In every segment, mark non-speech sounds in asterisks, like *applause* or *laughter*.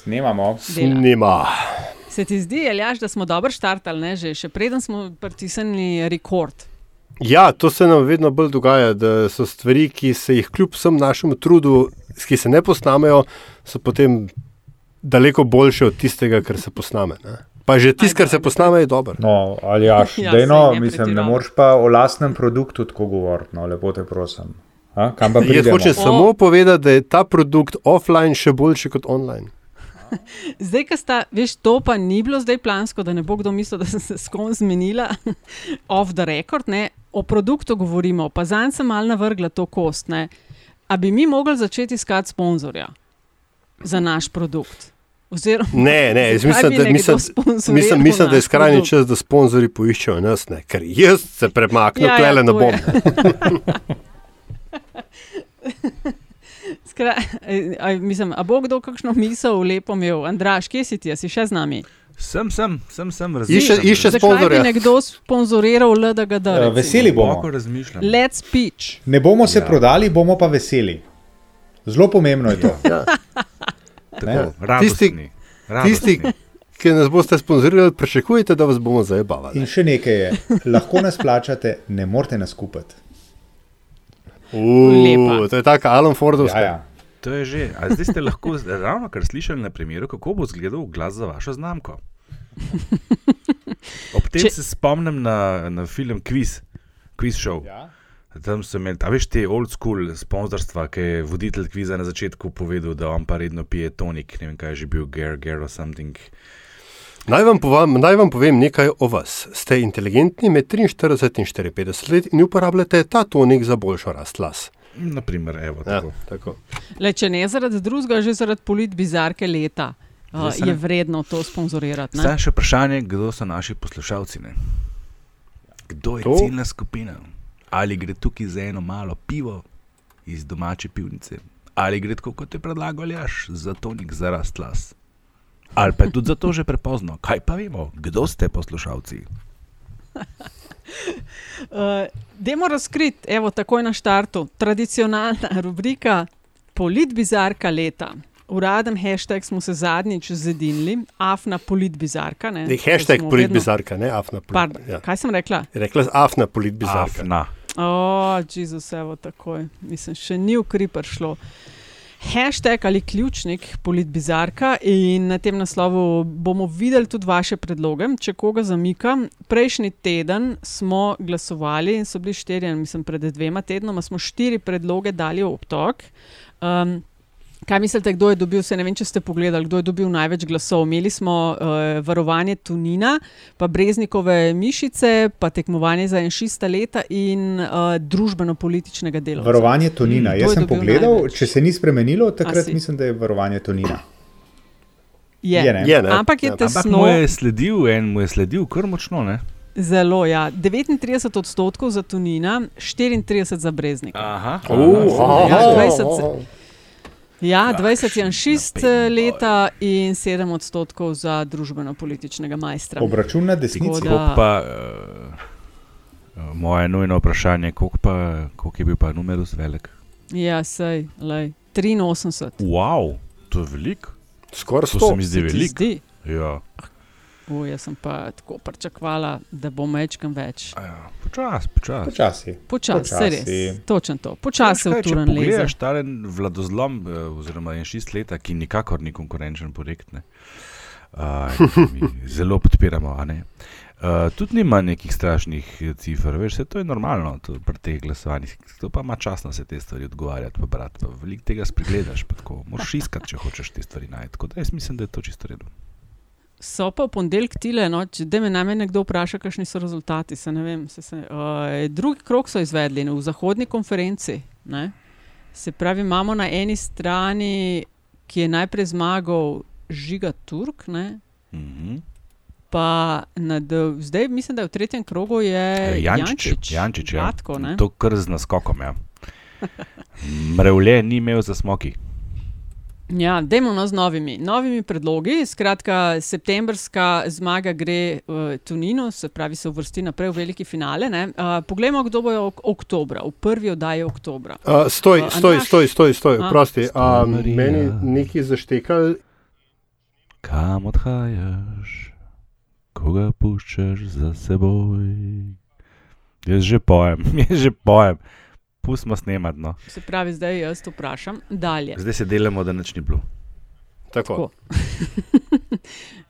Snemamo. Snima. Se ti zdi, Eljaš, da smo dobro štartali, ne? že še preden smo pritisnili rekord? Ja, to se nam vedno bolj dogaja, da so stvari, ki se jih kljub vsem našemu trudu, ki se ne posnamejo, so potem daleko boljše od tistega, kar se posname. Ne? Pa že tisto, kar se posname, je dobro. No, ali jaš, Ja, dej no, saj ne mislim, ne pretiravam. moreš pa o lastnem produktu tako govoriti, no, lepo te prosim. A, kam pa Jaz hočem samo povedati, da je ta produkt offline še boljši kot online. *laughs* Zdaj, ko sta, veš, to pa ni bilo zdaj plansko, da ne bo kdo mislil, da sem se s kom zmenila, *laughs* off the record, ne, o produktu govorimo, pa zanj sem mal navrgla to kost. Ne. A bi mi mogli začeti iskati sponzorja za naš produkt? Oziroma, Ne, ne, mislim, da, mislim, mislim, mislim, da je skrajni produkt? čas, da sponzorji poiščejo nas, ne, ker jaz se premaknem, Ja, ja, ja, ne bom. *laughs* Skra, a, a, mislim, a bo kdo kakšno misel lepo imel? Andraš, kje si ti, si še z nami? Sem, sem, sem, sem razmišljal. išče Zakaj sponzorja. bi nekdo sponzoriral LDGD? Eh, recimo? veseli bomo. Let's pitch. Ne bomo se Ja. ja. prodali, bomo pa veseli. Zelo pomembno je to. Ja. Tako, Tisti- radostni. Tisti, radostni. ki nas boste sponzorirali, pričakujete, da vas bomo zabavali. In še nekaj je, lahko nas plačate, ne morete nas kupiti. Uh, to je tako Alan Fordovska. Ja, ja. To je že. A zdaj ste lahko ravno kar slišali na primeru, kako bo izgledal glas za vašo znamko. Ob tem Če- se spomnim na, na film Quiz, Quiz Show. Ja. Tam so imeli, veš, te old school sponzorstva, ki je voditelj kviza na začetku povedal, da on pa redno pije tonik, ne vem kaj je že bil, Ger, Ger or something. Naj vam, povem, naj vam povem nekaj o vas. Ste inteligentni med 43 in 54 let in uporabljate ta tonik za boljšo rast las. Naprimer, evo, Ja, tako. tako. Le, če ne zaradi drugega, že zaradi polit bizarke leta. Uh, je vredno to sponzorirati. ne? Zdaj še vprašanje, kdo so naši poslušalci. Ne? Kdo je To- ciljna skupina? Ali gre tukaj za eno malo pivo iz domače pivnice, ali gre tako, kot je predlagal Jaš, za tonik za rast las. Ali pa je tudi zato že prepozno. Kaj pa vemo, kdo ste poslušalci? *laughs* Uh, Demo razkriti, evo, takoj na štartu, tradicionalna *laughs* rubrika Polit bizarka leta. Uraden hashtag smo se zadnjič zedinili, afna polit bizarka. Ne, Ne, hashtag smo polit vedno- ne afna polit. Pardon, Ja. Kaj sem rekla? Rekla je afna polit bizarka. Afna. O, Jezus, evo takoj. Mislim, še ni v kri prišlo. Hashtag ali ključnik politbizarka in na tem naslovu bomo videli tudi vaše predloge, če koga zamikam. Prejšnji teden smo glasovali in so bili štirje, mislim, pred dvema tednoma smo štiri predloge dali v obtok. Um, Kaj mislite, kdo je dobil, se ne vem, če ste pogledali, kdo je dobil največ glasov? Imeli smo uh, varovanje tunina, pa breznikove mišice, pa tekmovanje za enšista leta in uh, družbeno-političnega dela. Varovanje Tonina. Mm, Jaz sem pogledal, največ? če se ni spremenilo, takrat mislim, da je varovanje Tonina. Je. Je, ne? Je, ne? Ampak je Ja. Ampak tesno, mu je sledil, en mu je sledil kar močno. Ne? zelo. Ja. 39 odstotkov za tunina, 34 za breznika. Aha. Uh, Ja, aha. 20 Ja, 20 je šest napen leta in 7 odstotkov za družbeno-političnega majstra. Obračun na desnici. Da- Koliko pa, uh, moje nujno vprašanje, koliko, pa, koliko je bil pa numerus velik? Ja, sej, lej. 83. Wow, to je veliko. Skoraj To sto. se mi zdi veliko. zdi? Ja. O, jaz sem pa tako pričakovala, da bo mečkam več. A ja, Počasi, počasi. Počasi. Počasi, se res. Točno to. Počasi v Če turen leze. pogledaš ta vladozlom, eh, oziroma en šest leta, ki nikakor ni konkurenčen projekt, ne, uh, mi *laughs* zelo podpiramo. a ne. Uh, tudi nima nekih strašnih cifr, veš, vse to je normalno to pri teh glasovanjih. To pa ima čas na vse te stvari odgovarjati, pa brati. Pa veliko tega spregledaš, pa tako moraš iskati, če hočeš te stvari najti. Tako da jaz mislim, da je to čisto redo. So pa v ponedeljek tile, no, če da me name nekdo vpraša, kakšni so rezultati. Se ne vem, se, se, uh, drugi krok so izvedli v zahodni konferenci. Ne? Se pravi, imamo na eni strani, ki je najprej zmagal Žiga Turk, ne? Mhm. pa nad, zdaj mislim, da je v tretjem krogu je Jančič, Jančič. Jančič ja. Ne? To kar z naskokom. Ja. *laughs* Mrevlje ni imel za smoki. Ja, dajmo no z novimi, novimi predlogi. Skratka, septembrska zmaga gre v Tuninu, se pravi, se uvrsti naprej v veliki finale. Uh, poglejmo, kdo bo ok oktobra, v prvi oddaji oktobra. Uh, stoj, Uh, stoj, stoj, stoj, stoj, A. prosti. Stoj, Um, Marija. meni neki zaštekal kam odhajaš, koga puščaš za seboj. Jaz že pojem, *laughs* jaz že pojem. Pustimo snemati. No. Se pravi, zdaj jaz to vprašam. Dalje. Zdaj se delamo, da nič ni bilo. Tako. Tako.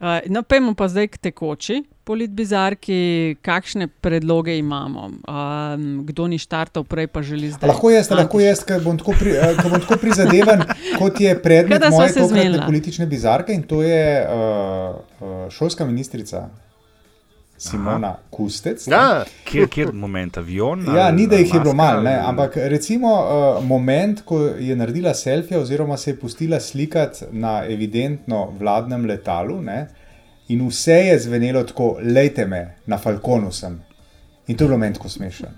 Uh, *laughs* no, pojmo pa zdaj k tekoči politbizarki, kakšne predloge imamo. Um, kdo ni štartal prej, pa želi zdaj. Lahko jaz, lahko jaz, ker bom tako, pri, eh, ker bom tako prizadeven, kot je predmet moje tokratne politične bizarke in to je uh, šolska ministrica Simona Kustec. ne. Ja, Kjer, kjer moment, avion? *laughs* Ja, ni da jih je bilo maska, malo, ne, ali- ampak recimo uh, moment, ko je naredila selfije, oziroma se je pustila slikati na evidentno vladnem letalu, ne, in vse je zvenelo tako, lejte me, na Falconu sem. In to je bilo meni tako smešno.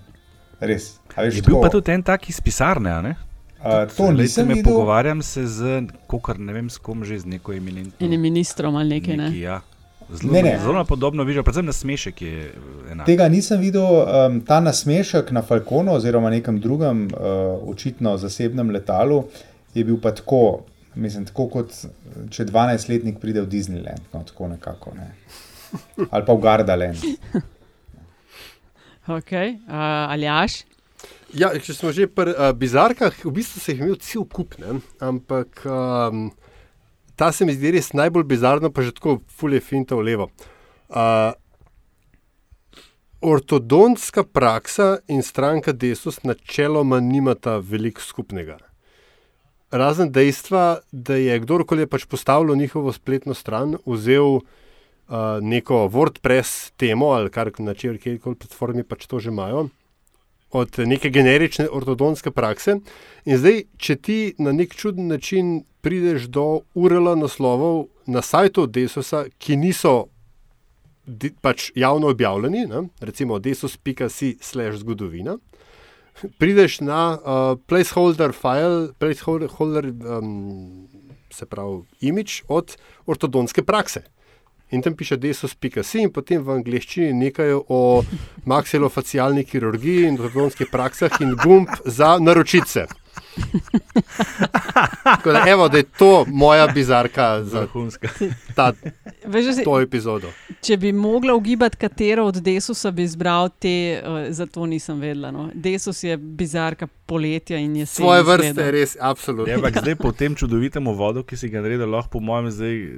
Res. A Veš, Je bil tako, pa tudi en tak iz pisarne, a ne? uh, to nisem videl. Pogovarjam se z, kokar, ne vem, s kom že, z neko eminentno. In ministrom ali nekaj. Ne? neki, ja. Zelo, Ne, ne. zelo podobno vidiš, predvsem na smešek je eh, enak. Tega nisem videl, um, ta nasmešek na Falconu oziroma nekem drugem, uh, očitno zasebnem letalu, je bil pa tako, mislim, tako kot če 12-letnik pride v Disneyland, no, tako nekako. Ne. Ali pa v Gardaland. *laughs* Okay. Uh, Aljaš, Ja, če smo že pri uh, bizarkah, v bistvu se jih imel cel kup, ne? ampak um, ta se mi zdi res najbolj bizarno, pa že tako fulje finta v levo. Uh, ortodontska praksa in stranka Desus načeloma nimata veliko skupnega. Razen dejstva, da je kdorkoli je pač postavil njihovo spletno stran, vzel uh, neko WordPress temo ali kar na črki koli platformi pač to že imajo, od neke generične ortodontske prakse. In zdaj, če ti na nek čuden način prideš do URL naslovov na sajtu Desusa, ki niso pač javno objavljeni, ne? recimo desus.si/slash zgodovina. Prideš na uh, placeholder file, placeholder, um, se pravi, imidž od ortodontske prakse. In tam piše desus.si in potem v angleščini nekaj o *laughs* maksilofacialni kirurgiji in ortodontskih praksah in gumb za naročice. Da, evo, da je to moja bizarka za Vrhunska. ta, veš, si, to epizodo. če bi mogla ugibati, katero od Desusa bi izbral, te, uh, zato nisem vedela. No. Desus je bizarka poletja in je Svoje vrste je res, absolutno. Ja, ampak zdaj po tem čudovitem uvodu, ki si ga naredil, lahko po mojem zdaj eh,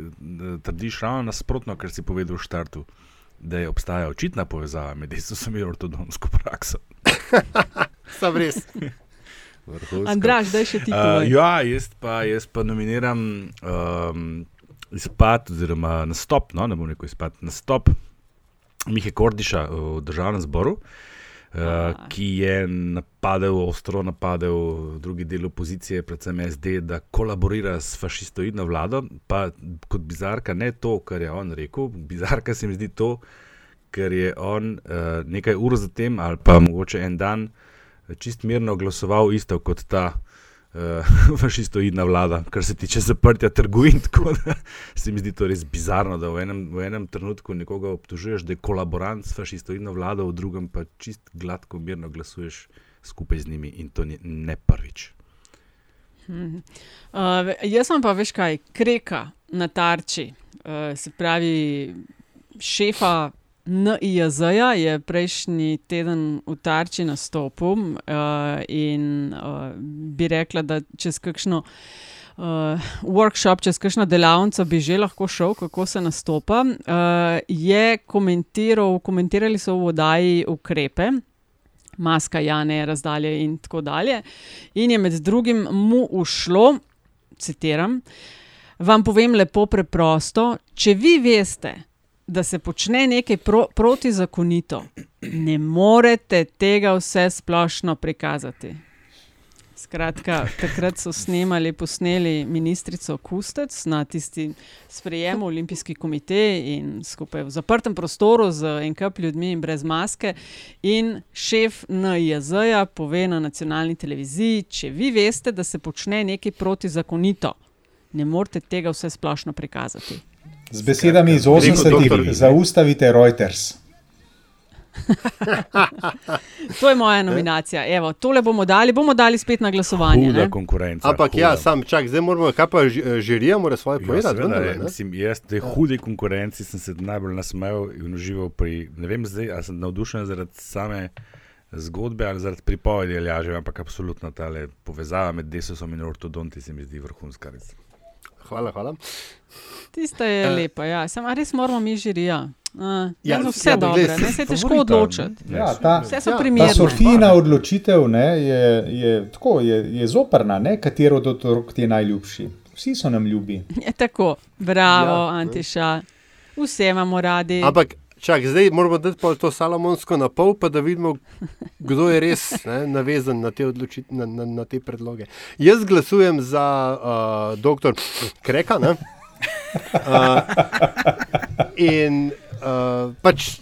trdiš ravno nasprotno, kar si povedal v štartu. Da je obstaja očitna povezava med Jezusom in ortodontsko prakso. *laughs* Sam res. Vrhunsko. Andraš, da še ti Uh, povej. ja, jaz pa, jaz pa nominiram um, izpad, oziroma nastop, no, ne bom rekel izpad, nastop Mihe Kordiša v državnem zboru, uh, ki je napadel, ostro napadel drugi del opozicije, predvsem SD, da kolaborira s fašistoidno vlado. Pa kot bizarka ne to, kar je on rekel, bizarka se mi zdi to, ker je on uh, nekaj ur zatem ali pa mogoče en dan čist mirno glasoval isto kot ta uh, *laughs* fašistoidna vlada, kar se tiče zaprtja trgovin. Tako da *laughs* se mi zdi to res bizarno, da v enem, v enem trenutku nekoga obtožuješ, da je kolaborant s fašistoidno vlado, v drugem pa čist gladko, mirno glasuješ skupaj z njimi in to ni, ne prvič. Uh, jaz sem pa veš kaj, kreka na tarči. Uh, se pravi, šefa NIJZ-ja je prejšnji teden v tarči nastopil uh, in uh, bi rekla, da čez kakšno. Uh, workshop, čez kakšno delavnico bi že lahko šel, kako se nastopa. Uh, je komentiral, komentirali so v oddaji ukrepe, maska, jane, razdalje in tako dalje. In je med drugim mu ušlo, citiram, vam povem lepo preprosto, če vi veste, da se počne nekaj pro, protizakonito, ne morete tega vse splošno prikazati. Skratka, takrat so snemali, posneli ministrico Kustec na tisti sprejemu Olimpijski komite in skupaj v zaprtem prostoru z enkap ljudmi in brez maske. In šef NIJZ-ja pove na nacionalni televiziji, če vi veste, da se počne nekaj protizakonito, ne morete tega vse splošno prikazati. Z besedami iz Rekel doktor 80-ih, zaustavite Reuters. *laughs* to je moja nominacija. Evo, tole bomo dali, bomo dali spet na glasovanje. Huda ne? konkurenca. Ampak ja, sam čak, zdaj moramo, kaj pa ži- žirija mora svoje Ja, povedati. seveda, je, ne? mislim, jaz tej hudi konkurenci sem se najbolj nasmejal in užival pri, ne vem zdaj, ali sem navdušen zaradi same zgodbe ali zaradi pripovedi ali jaže, ampak absolutno ta povezava med desusom in ortodonti se mi zdi vrhunska. res. Hvala, hvala. Tista je Eh. lepa, ja. Samo a res moramo mi žirija. Uh, Ja, ja, ja, vse ja, dobre, glej, ne se težko Favorita, odločiti. ne? Ja, ta- Vse so Ja, Ta primerne. Sofijina odločitev ne, je, je, tako, je, je zoprna, ne, katero od otrok ti je najljubši. Vsi so nam ljubi. Je tako, bravo, Ja, ja. Antiša. Vse imamo radi. Ampak, čak, zdaj moramo dati to Salomonsko na pol, pa da vidimo, kdo je res ne, navezan na te, odločit- na, na, na te predloge. Jaz glasujem za uh, dr. Kreka. ne. Uh, in uh, pač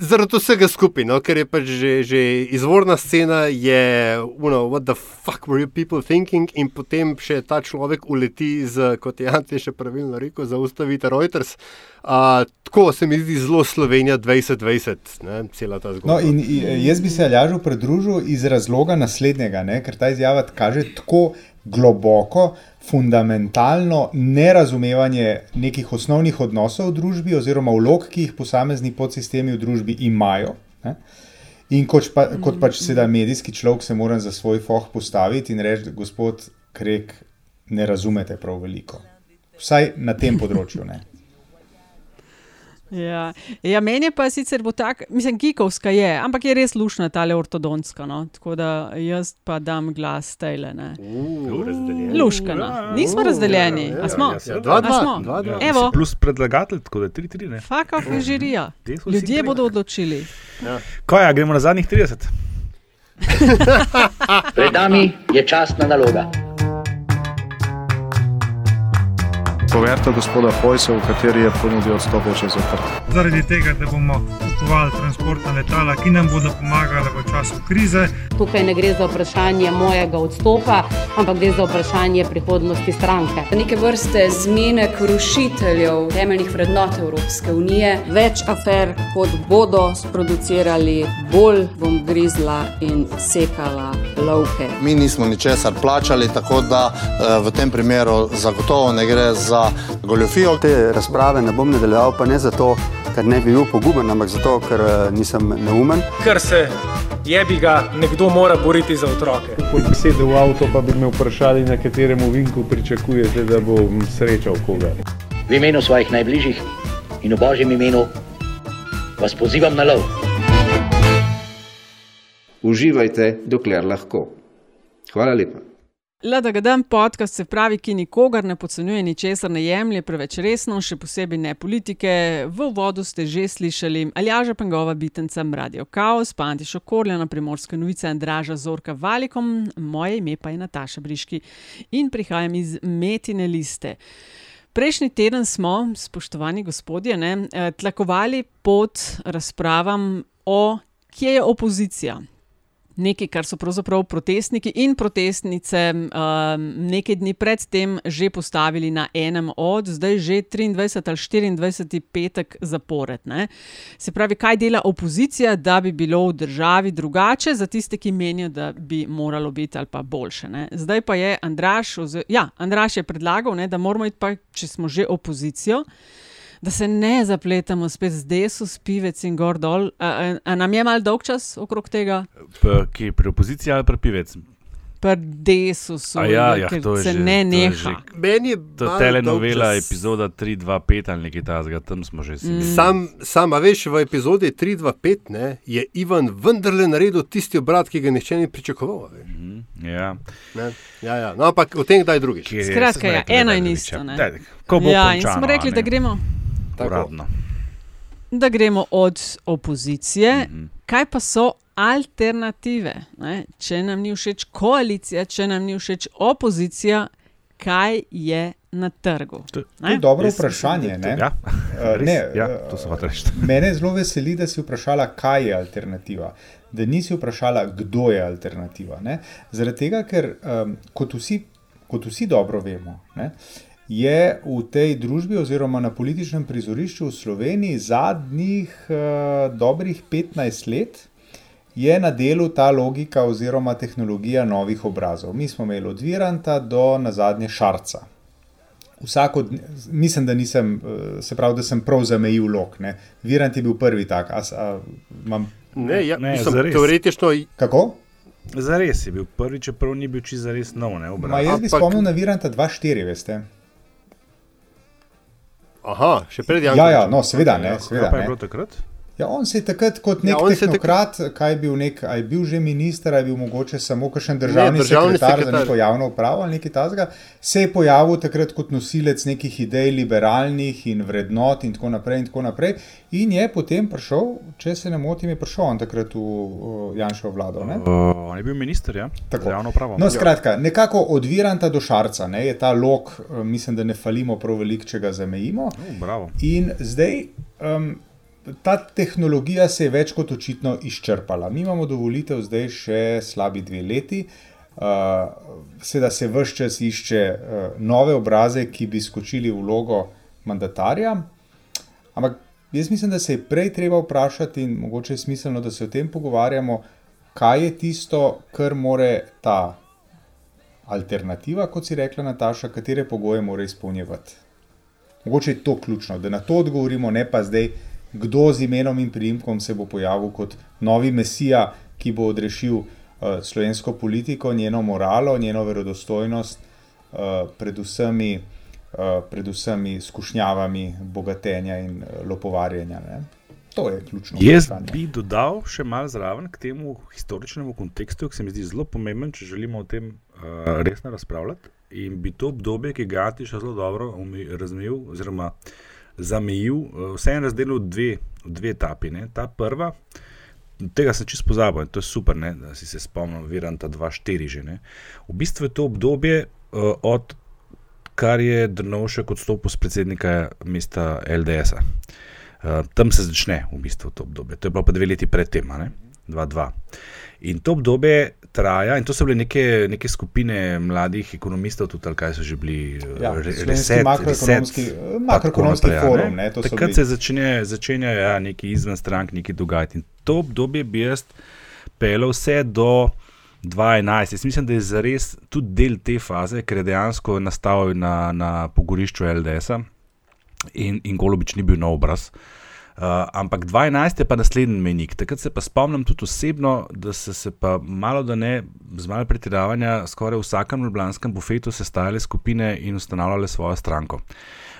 zaradi vsega skupaj, no, ker je pač že, že izvorna scena, je, you know, what the fuck were you people thinking, in potem še ta človek uleti, z, kot je Ante še pravilno rekel, zaustavite Reuters. Uh, tako se mi zdi zelo Slovenija 2020, ne, cela ta zgodba. No, in, in jaz bi se Aljažu pridružil iz razloga naslednjega, ne, ker ta izjava kaže tako globoko, fundamentalno nerazumevanje nekih osnovnih odnosov v družbi, oziroma vlog, ki jih posamezni podsistemi v družbi imajo. Ne. In kot, pa, kot pač sedaj medijski človek se moram za svoj foh postaviti in reči, gospod Krek, ne razumete prav veliko. Vsaj na tem področju. Ne. Ja. ja, meni je pa sicer bo tak, mislim, gikovska je, ampak je res lušna ta ortodontska. No? Tako da jaz pa dam glas tejle. ne. Razdeljeni. Luškana. Nismo razdeljeni. ja, A smo? ja, ja, dva, A dva, smo? dva, dva. Ja, Evo. Plus predlagatelj, tako da je 3-3. ne. Fuck off je žirija. Ljudje bodo odločili. Kaj, ja, gremo na zadnjih 30. Pred nami je časna naloga. Poverta gospoda Hojsa, v kateri je ponudil odstop še zaprt. zaradi tega, da bomo kupovali transportna letala, ki nam bodo pomagala v času krize. Tukaj ne gre za vprašanje mojega odstopa, ampak gre za vprašanje prihodnosti stranke. Neke vrste zmenek rušiteljev temeljnih vrednot Evropske unije. Več afer, kot bodo sproducirali, bolj bom grizla in sekala lovke. Mi nismo ničesar plačali, tako da eh, v tem primeru zagotovo ne gre za goljofijo. Te razprave ne bom nadaljeval, pa ne zato, ker ne bi bil poguben, ampak zato, ker eh, nisem neumen. Ker se jebi ga, nekdo mora boriti za otroke. Ko bi sedel v avto, pa bi me vprašali, na katerem ovinku pričakujete, da bom srečal koga. V imenu svojih najbližjih in v božjem imenu vas pozivam na lov. Uživajte, dokler lahko. Hvala lepa. LDGDM podcast se pravi, ki nikogar ne podcenjuje, ničesar ne jemlje preveč resno, še posebej ne politike. V uvodu ste že slišali Aljaža Pengova, Bitenca, Radio Chaos, Pantišo Korljana, Primorske novice, Andraža Zorka Valikom, moje ime pa je Nataša Briški in prihajam iz Metine liste. Prejšnji teden smo, spoštovani gospodje, ne, eh, tlakovali pod razpravam o, kje je opozicija. Nekaj, kar so pravzaprav protestniki in protestnice um, nekaj dni predtem že postavili na enem od, zdaj že 23 ali 24 petek zapored. Ne? Se pravi, kaj dela opozicija, da bi bilo v državi drugače, za tiste, ki menijo, da bi moralo biti ali pa boljše. Ne? Zdaj pa je Andraš, oz, ja, Andraš je predlagal, ne, da moramo iti pa, če smo že opozicijo. Da se ne zapletamo spet z desus, pivec in gor dol. A, a, a nam je mal dolg čas okrog tega? P- Ki pri opoziciji ali pri pivec? Pri desusu, A ja, ja, ker to je se že- ne to je neha. že- Meni je To je telenovela, dolgčas. epizoda 3-2-5 ali nekaj takega, tam smo že si. Mm. Sam, sam, a veš, v epizodi 3-2-5 ne, je Ivan vendarle naredil tisti obrat, ki ga nihče ni pričakoval. veš. Mhm, Ja. Ne? Ja, ja. No, ampak o tem kdaj drugič. Je- Skratka, ja, da in je ne. Daj, Ko bo ja, in končano, smo rekli, a da ne? Gremo, Uradno. da gremo od opozicije. Mhm. Kaj pa so alternative? Ne? Če nam ni všeč koalicija, če nam ni všeč opozicija, kaj je na trgu? To je dobro vprašanje. Ne? Ja, *laughs* res, ne, ja, eh, to sem hotel reči. *laughs* Mene zelo veseli, da si vprašala, kaj je alternativa. Da nisi vprašala, kdo je alternativa. Ne? Zaradi tega, ker um, kot, vsi, kot vsi dobro vemo, ne, je v tej družbi oziroma na političnem prizorišču v Sloveniji zadnjih uh, dobrih 15 let je na delu ta logika oziroma tehnologija novih obrazov. Mi smo imeli od Viranta do na zadnje Šarca. Vsako, mislim, da nisem, eh, se pravi, da sem prav zamejil lok. Ne. Virant je bil prvi tak. A, a, mam... Ne, ja, Ne, mislim, zares. teoretično Kako? Zares je bil prvi, čeprav ni bil čisto zares nov. Ne, obraz. Ma jaz bi Ampak- spomnil na Viranta 2-4, veste. Aha, še pred Ja, Jankovićem. ja, no, seveda ne. Kaj Seveda, pa je ne. bilo takrat? Ja, on se je takrat kot nek Ja, ja, se je tehnokrat, kaj je bil nek, je bil že minister, ali je bil mogoče samo kakšen državni, državni sekretar, sekretar. za neko javno upravo ali nekaj tasga, se je pojavil takrat kot nosilec nekih idej liberalnih in vrednot in tako naprej in tako naprej. In je potem prišel, če se ne motim, je prišel on takrat v uh, Janšo vlado. Ne? Uh, on je bil minister, ja, Tako. za javno pravo. No, skratka, nekako od Viranta do Šarca ne, je ta lok, eh, mislim, da ne falimo prav veliko, če ga zamejimo. Uh, bravo. In zdaj um, ta tehnologija se je več kot očitno izčrpala. Mi imamo dovolitev zdaj še slabi dve leti. Uh, Seveda se vse čas išče uh, nove obraze, ki bi skočili v vlogo mandatarja. Ampak jaz mislim, da se je prej treba vprašati, in mogoče je smiselno, da se o tem pogovarjamo, kaj je tisto, kar more ta alternativa, kot si rekla Nataša, katere pogoje mora izpolnjevati. Mogoče je to ključno, da na to odgovorimo, ne pa zdaj, kdo z imenom in priimkom se bo pojavil kot novi mesija, ki bo odrešil uh, slovensko politiko, njeno moralo, njeno verodostojnost uh, pred vsemi, uh, pred vsemi skušnjavami bogatenja in uh, lopovarjenja. Ne? To je ključno. Jaz vprašanje. bi dodal še malo zraven k temu historičnemu kontekstu, ki se mi zdi zelo pomemben, če želimo o tem uh, resno razpravljati. In bi to obdobje, ki ga je Atiš zelo dobro razumel, oziroma zamejil, eh, vseeno razdelil v dve, v dve etapi. Ne. Ta prva, tega sem čisto pozabil in to je super, ne, da si se spomnil, Viranta 2-4 že. Ne. V bistvu je to obdobje uh, od kar je Drnovšek odstopil z predsednika mesta LDS-a. Uh, eh, tam se začne v bistvu to obdobje, to je bilo pa dve leti predtem. Uh, 2002. In to obdobje traja, in to so bile neke, neke skupine mladih ekonomistov, tudi kaj so že bili, eh, ja, re, reset, makroekonomski, reset, eh, makroekonomski naprej, forum. Ne, ne takrat se začne, začenja ja, neki izven strank, neki dogajati. In to obdobje bi jaz pelil vse do 2011. Jaz mislim, da je zares tudi del te faze, ker je dejansko nastal na, na pogorišču LDS-a in, in Golobič ni bil nov obraz. Uh, ampak 2011 je pa naslednji menik. Takrat se pa spomnim tudi osebno, da so se pa malo da ne, z malo pretiravanja, skoraj v vsakem ljubljanskem bufetu sestajale skupine in ustanavljale svojo stranko.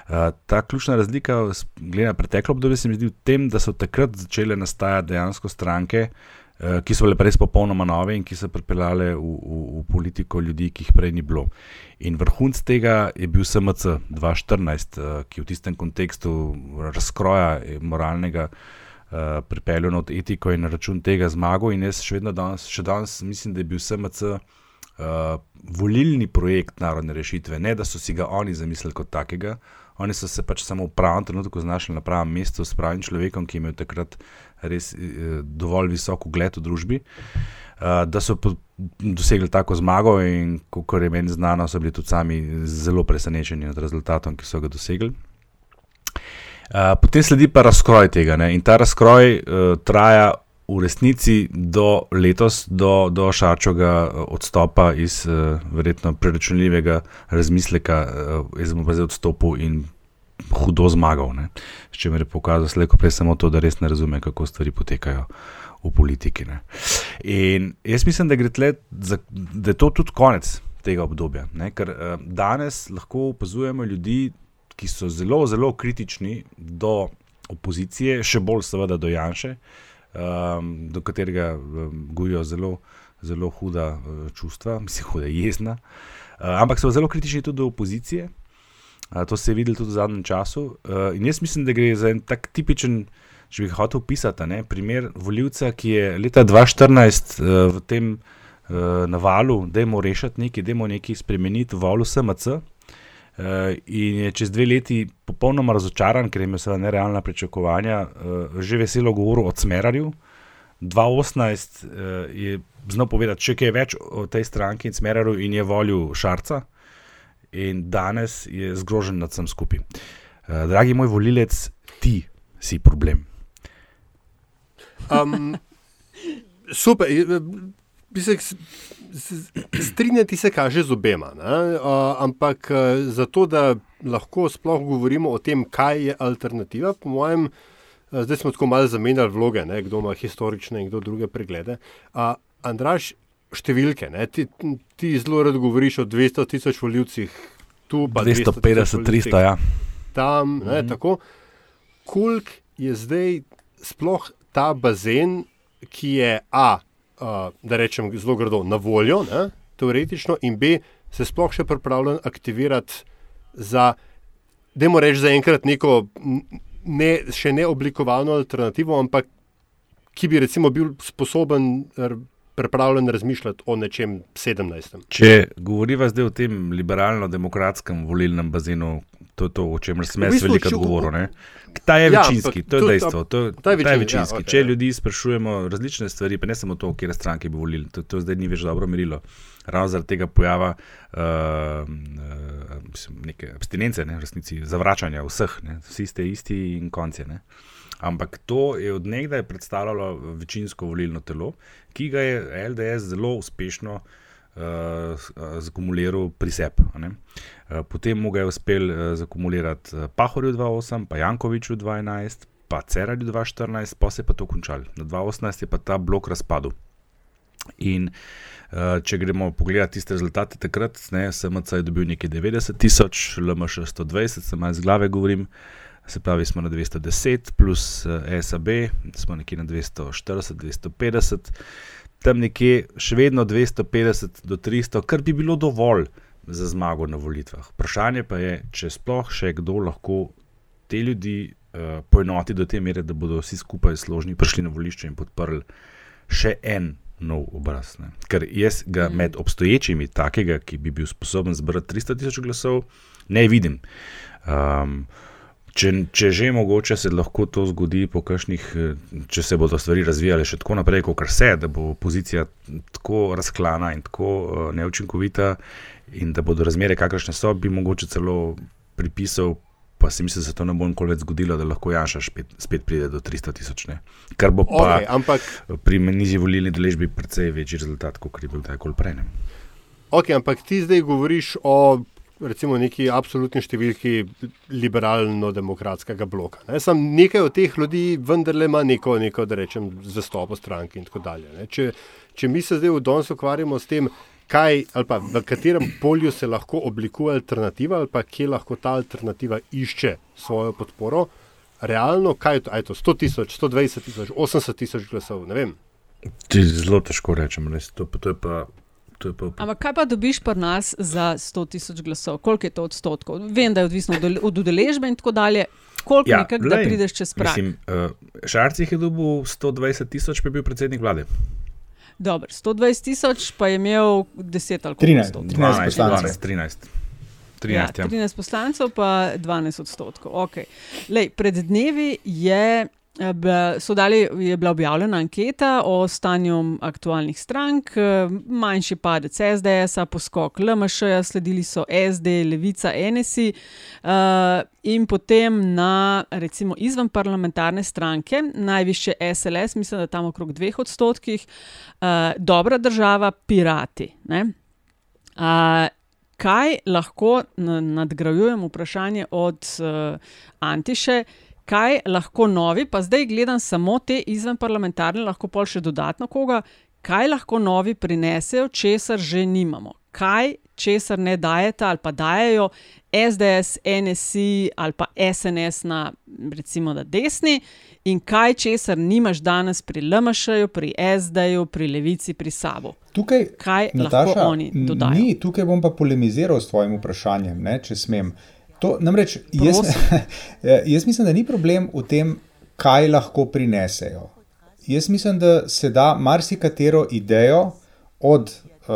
Uh, ta ključna razlika, glede na preteklo obdobje, se mi zdi v tem, da so takrat začele nastajati dejansko stranke, uh, ki so bile res popolnoma nove in ki so pripeljale v, v, v politiko ljudi, ki jih prej ni bilo. In vrhunc tega je bil SMC 2014, uh, ki je v tistem kontekstu razkroja eh, moralnega uh, pripeljal na etiko in na račun tega zmagal. In jaz še vedno danes, še danes mislim, da je bil SMC uh, volilni projekt narodne rešitve, ne da so si ga oni zamislili kot takega. Oni so se pač samo v pravem trenutku znašli na pravem mestu s pravim človekom, ki je imel takrat res eh, dovolj visok ugled v družbi, uh, da so dosegli tako zmago, in kot je meni znano, so bili tudi sami zelo presenečeni nad rezultatom, ki so ga dosegli. Uh, potem sledi pa razkroj tega, ne? in ta razkroj traja v resnici do letos, do, do Šarčovega uh, odstopa iz verjetno preračunljivega razmisleka, jaz bom pa zdaj odstopil in hudo zmagal. Ne? S čimer je pokazal slejko prej samo to, da res ne razume, kako stvari potekajo v politiki. Ne? In jaz mislim, da, tle da je to tudi konec tega obdobja. Ne? Ker uh, danes lahko opazujemo ljudi, ki so zelo, zelo kritični do opozicije, še bolj seveda do Janša, um, do katerega um, gojijo zelo, zelo huda uh, čustva, mislim, huda jezna. Uh, ampak so zelo kritični tudi do opozicije. Uh, to se je videlo tudi v zadnjem času. Uh, in jaz mislim, da gre za en tak tipičen, če bi hotel opisati, ne, primer voljivca, ki je leta 2014 uh, v tem uh, navalu, da je moramo rešiti nekaj, da je moramo nekaj spremeniti v valu SMC. Uh, in je čez dve leti popolnoma razočaran, ker je imel seveda nerealna pričakovanja, uh, že veselo govoril o Smerarju. 2018 uh, je znal povedati še kaj več o tej stranki in Smerarju in je volil Šarca. In danes je zgrožen nad vsem skupaj. Uh, dragi moj volilec, ti si problem. Um, super. Strinjati se kaže z obema, uh, ampak uh, zato, da lahko sploh govorimo o tem, kaj je alternativa, po mojem, zdaj smo tako malo zamenjali vloge, ne, kdo ima historične in kdo druge preglede. Uh, Andraš, številke, ti, ti zelo rad govoriš o 200 tisoč voljivcih, tu pa 250, 300, ja. Tam, ne, mm -hmm. tako. Kolik je zdaj sploh ta bazen, ki je A, uh, da rečem zelo grdo, na voljo, ne, teoretično, in B, se sploh še pripravljen aktivirati za, da moramo reči, za enkrat neko ne, še ne oblikovano alternativo, ampak ki bi recimo bil sposoben pripravljen razmišljati o nečem 17. Če govorimo zdaj o tem liberalno-demokratskem volilnem bazenu, to je to, o čemer sem jaz veliko govoril. Ta je ja, večinski, to je dejstvo. To, ta je večinski. Ta je večinski. Ja, okay, Če ljudi sprašujemo različne stvari, pa ne samo to, kje stranke bi volili, to, to zdaj ni več dobro merilo. Ravno zaradi tega pojava uh, uh, neke abstinence, ne, v resnici zavračanja vseh, ne. vsi ste isti in konci. Ne. Ampak to je odnegdaj predstavljalo večinsko volilno telo, ki ga je LDS zelo uspešno uh, zakumuliral pri sebi. Uh, potem mu ga je uspel uh, zakumulirati Pahorju 2.8, pa Jankoviču 2.11, pa Cerarju 2.14, pa se je pa to končal. Na 2.18 je pa ta blok razpadel. In uh, če gremo pogledati tiste rezultate takrat, ne, SMC je dobil nekaj 90 tisoč, LMŠ 120, se malo iz glave govorim. Se pravi, smo na 210, plus uh, SAB, smo nekje na 240, 250 tam nekje še vedno 250 do 300, kar bi bilo dovolj za zmago na volitvah. Vprašanje pa je, če sploh še kdo lahko te ljudi uh, poenoti do te mere, da bodo vsi skupaj složni prišli na volišče in podprli še en nov obraz. Ne. Ker jaz ga mm. med obstoječimi, takega, ki bi bil sposoben zbrati 300 tisoč glasov, ne vidim. Um, Če, če že mogoče se lahko to zgodi, kakšnih, če se bodo stvari razvijale še tako naprej, kot se, da bo opozicija tako razklana in tako uh, neučinkovita, in da bodo razmere, kakršne so, bi mogoče celo pripisal, pa si mislim, da se to ne bo nikoli več zgodilo, da lahko Janša spet, spet pride do 300 tisoč. Kar bo pa okay, ampak, pri nižji volilni deležbi precej večji rezultat, kot je bil takoj prej. Ok, ampak ti zdaj govoriš o recimo neki absolutni številki liberalno-demokratskega bloka. Ne. Sam nekaj od teh ljudi vendarle ima neko, neko da rečem, zastopo stranke in tako dalje. Če, če mi se zdaj v Donsu ukvarjamo s tem, kaj ali pa v katerem polju se lahko oblikuje alternativa ali pa kje lahko ta alternativa išče svojo podporo, realno, kaj je to, je to 100 tisoč, 120 tisoč, 80 tisoč glasov, ne vem. Zelo težko rečem, res, to, to je pa Pa... Ampak kaj pa dobiš pri nas za 100 tisoč glasov? Koliko je to odstotkov? Vem, da je odvisno od udeležbe in tako dalje. Koliko ja, nekaj, da prideš čez prag? Mislim, uh, Šarcih je dobil 120 tisoč, pa je bil predsednik vlade. Dobro, 120 tisoč pa je imel 10 ali 13, 13 poslancev. 13. 13, ja, 13 ja. poslancev, pa 12 odstotkov. Okay. Lej, pred dnevi je Dali, je bila objavljena anketa o stanju aktualnih strank, manjši padec SDS, poskok LMŠ, sledili so SD, Levica, NSI in potem na recimo izven parlamentarne stranke, najviše SLS, mislim, da tam okrog dveh odstotkih, dobra država, pirati. Ne? Kaj lahko nadgrajujem vprašanje od Antiše? Kaj lahko novi, pa zdaj gledam samo te izven parlamentarne, lahko pol še dodatno koga, kaj lahko novi prinesejo, česar že nimamo. Kaj, česar ne dajete ali pa dajajo SDS, NSI ali pa SNS na recimo na desni, in kaj, česar nimaš danes pri LMŠ-ju, pri SD-ju, pri Levici, pri Sabu. Tukaj, kaj Nataša, lahko oni dodajo? Ni, tukaj bom pa polemiziral s tvojim vprašanjem, ne, če smem. To, namreč, jaz, *laughs* jaz mislim, da ni problem v tem, kaj lahko prinesejo. Jaz mislim, da se da marsikatero idejo od uh,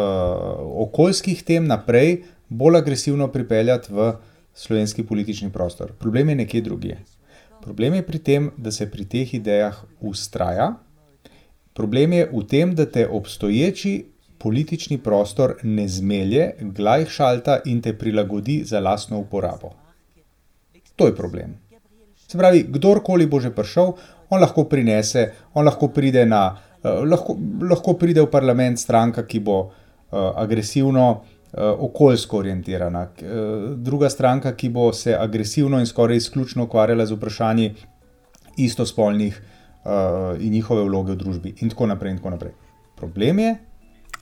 okoljskih tem naprej bolj agresivno pripeljati v slovenski politični prostor. Problem je nekje drugje. Problem je pri tem, da se pri teh idejah ustraja. Problem je v tem, da te obstoječi politični prostor ne zmelje, glajšalta in te prilagodi za lastno uporabo. To je problem. Se pravi, kdorkoli bo že prišel, on lahko prinese, on lahko pride, na, uh, lahko, lahko pride v parlament stranka, ki bo uh, agresivno, uh, okoljsko orientirana, uh, druga stranka, ki bo se agresivno in skoraj izključno ukvarjala z vprašanji istospolnih uh, in njihove vloge v družbi, in tako naprej. In tako naprej. Problem je,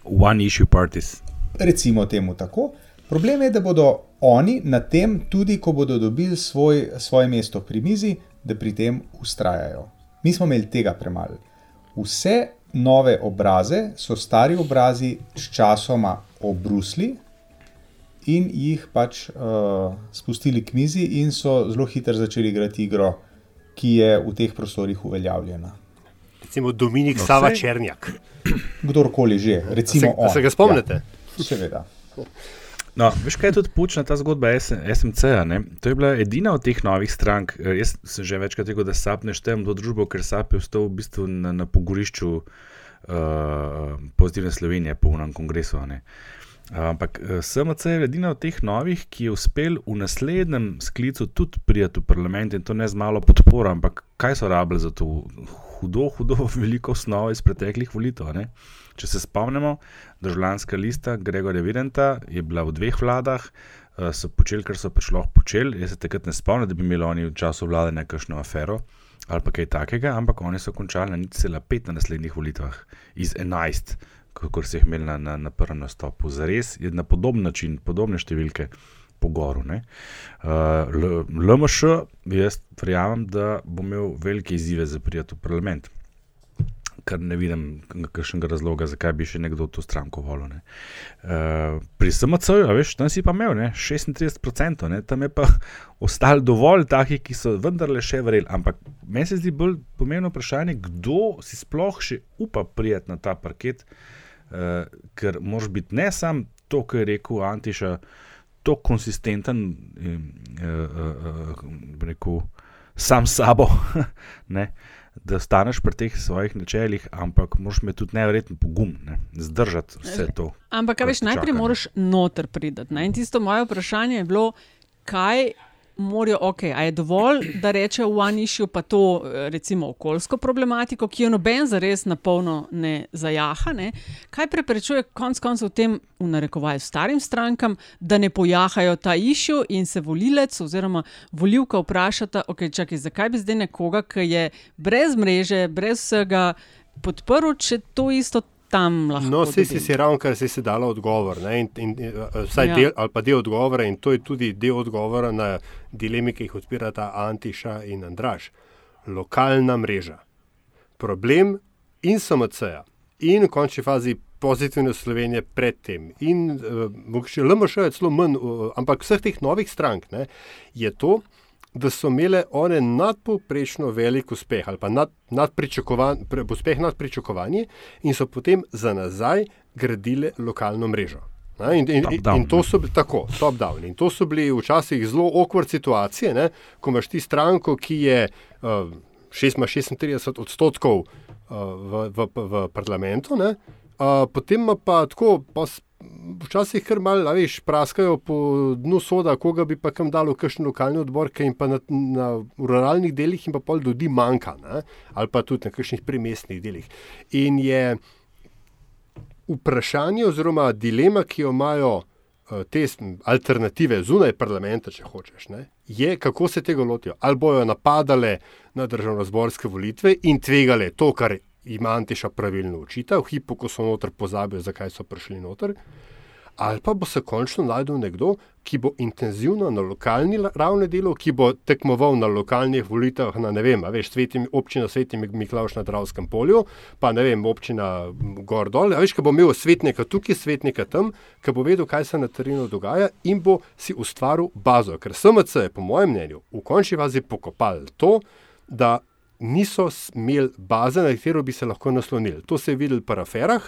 One issue parties. recimo temu tako. Problem je, da bodo oni na tem, tudi ko bodo dobili svoj, svoje mesto pri mizi, da pri tem ustrajajo. Mi smo imeli tega premalo. Vse nove obraze so stari obrazi s časoma obrusli in jih pač uh, spustili k mizi, in so zelo hitro začeli igrati igro, ki je v teh prostorih uveljavljena. Recimo Dominik No, Sava Černjak. Kdorkoli že, recimo A se- a se ga spomnite? Ja, seveda. No, veš, kaj je tudi počna ta zgodba S- SMC-ja? ne? To je bila edina od teh novih strank. eh, Jaz sem že večkrat rekel, da SAP ne štejem do družbo, ker SAP je vstal v bistvu na, na pogorišču uh, pozitivne Slovenije, po unem kongresu. a ne. Ampak eh, SMC je edina od teh novih, ki je uspel v naslednjem sklicu tudi prijeti v parlament in to ne z malo podporo. Ampak kaj so rabili za to? Hudo, hudo, *laughs* veliko osnovo iz preteklih volitev. ne. Če se spomnimo, državljanska lista Gregorja Videnta je bila v dveh vladah, eh, so počeli, kar so pač lahko počeli. Jaz se takrat ne spomnim, da bi imeli oni v času vlade nekakšno afero ali pa kaj takega, ampak oni so končali na nič cela pet na naslednjih volitvah iz 11, kot so jih imeli na, na, na prvem nastopu. Zares je na podoben način, podobne številke po goru. ne. Uh, LMŠ, jaz verjamem, da bo imel velike izzive za prijeti v parlament. Kar ne vidim kakšnega razloga, zakaj bi še nekdo to stranko volil. ne. Uh, pri SMC-ju, veš, tam si pa imel ne, 36%, ne, tam je pa *laughs* ostalo dovolj takih, ki so vendarle še verjeli. Ampak meni se zdi bolj pomembno vprašanje, kdo si sploh še upa prijeti na ta parket, uh, ker moraš biti ne samo to, kar je rekel Antiša, tako konsistenten, eh, uh, uh, rekel, sam sabo, *laughs* ne, da staneš pri teh svojih načeljih, ampak moraš imeti tudi nevreten pogum, ne, zdržati vse to. Ampak, kaj veš, najprej čaka, moraš noter priti. In tisto moje vprašanje je bilo, kaj morajo, ok, a je dovolj, da reče v one issue pa to, eh, recimo, okoljsko problematiko, ki jo noben zares na polno ne zajaha. Ne? Kaj preprečuje konec koncev tem, v narekovaju, starim strankam, da ne pojahajo ta issue in se volilec oziroma volivka vprašata, ok, čakaj, zakaj bi zdaj nekoga, ki je brez mreže, brez vsega podprl, če to isto tam lahko. No, vse si si ravno, kar si si dala odgovor. Ne, in, in, eh, vsaj Ja. ja. del, ali pa del odgovora, in to je tudi del odgovora na dileme, ki jih odpirata Antiša in Andraš. Lokalna mreža. Problem in SMC-ja, in v končni fazi pozitivne Slovenije predtem, in uh, LMŠ je celo manj, uh, ampak vseh teh novih strank ne, je to, da so imele one nadpovprečno velik uspeh ali pa nad, nad pre, uspeh nad pričakovanji in so potem za nazaj gradile lokalno mrežo. Ne, In, in, in, in to so bili tako, top-down. In to so bili včasih zelo okvard situacije, ne, ko imaš ti stranko, ki je uh, 36 odstotkov uh, v, v, v parlamentu, ne, uh, potem pa tako, pa včasih kar malo, a veš, praskajo po dnu soda, koga bi pa kam dalo kakšen lokalni odbor, ki jim pa na, na v ruralnih delih in pa pol ljudi manjka, ne, ali pa tudi na kakšnih primestnih delih. In je vprašanje oziroma dilema, ki jo imajo eh, te alternative zunaj parlamenta, če hočeš, ne, je, kako se tega lotijo. Ali bojo napadale na državno-zborske volitve in tvegale to, kar ima Antiša pravilno učita, v hipu, ko so noter pozabijo, zakaj so prišli noter. Ali pa bo se končno najdel nekdo, ki bo intenzivno na lokalni ravni delal, ki bo tekmoval na lokalnih volitvah na ne vem, veš, svetim, občina Sveti Mik- Miklavž na Dravskem polju, pa ne vem, občina m, Gor dol. A veš, ki bo imel svetnika tukaj, svetnika tam, ki bo vedel, kaj se na terenu dogaja in bo si ustvaril bazo. Ker SMC je, po mojem mnenju, v končni fazi pokopal to, da niso imeli baze, na katero bi se lahko naslonili. To se je videlo pri aferah.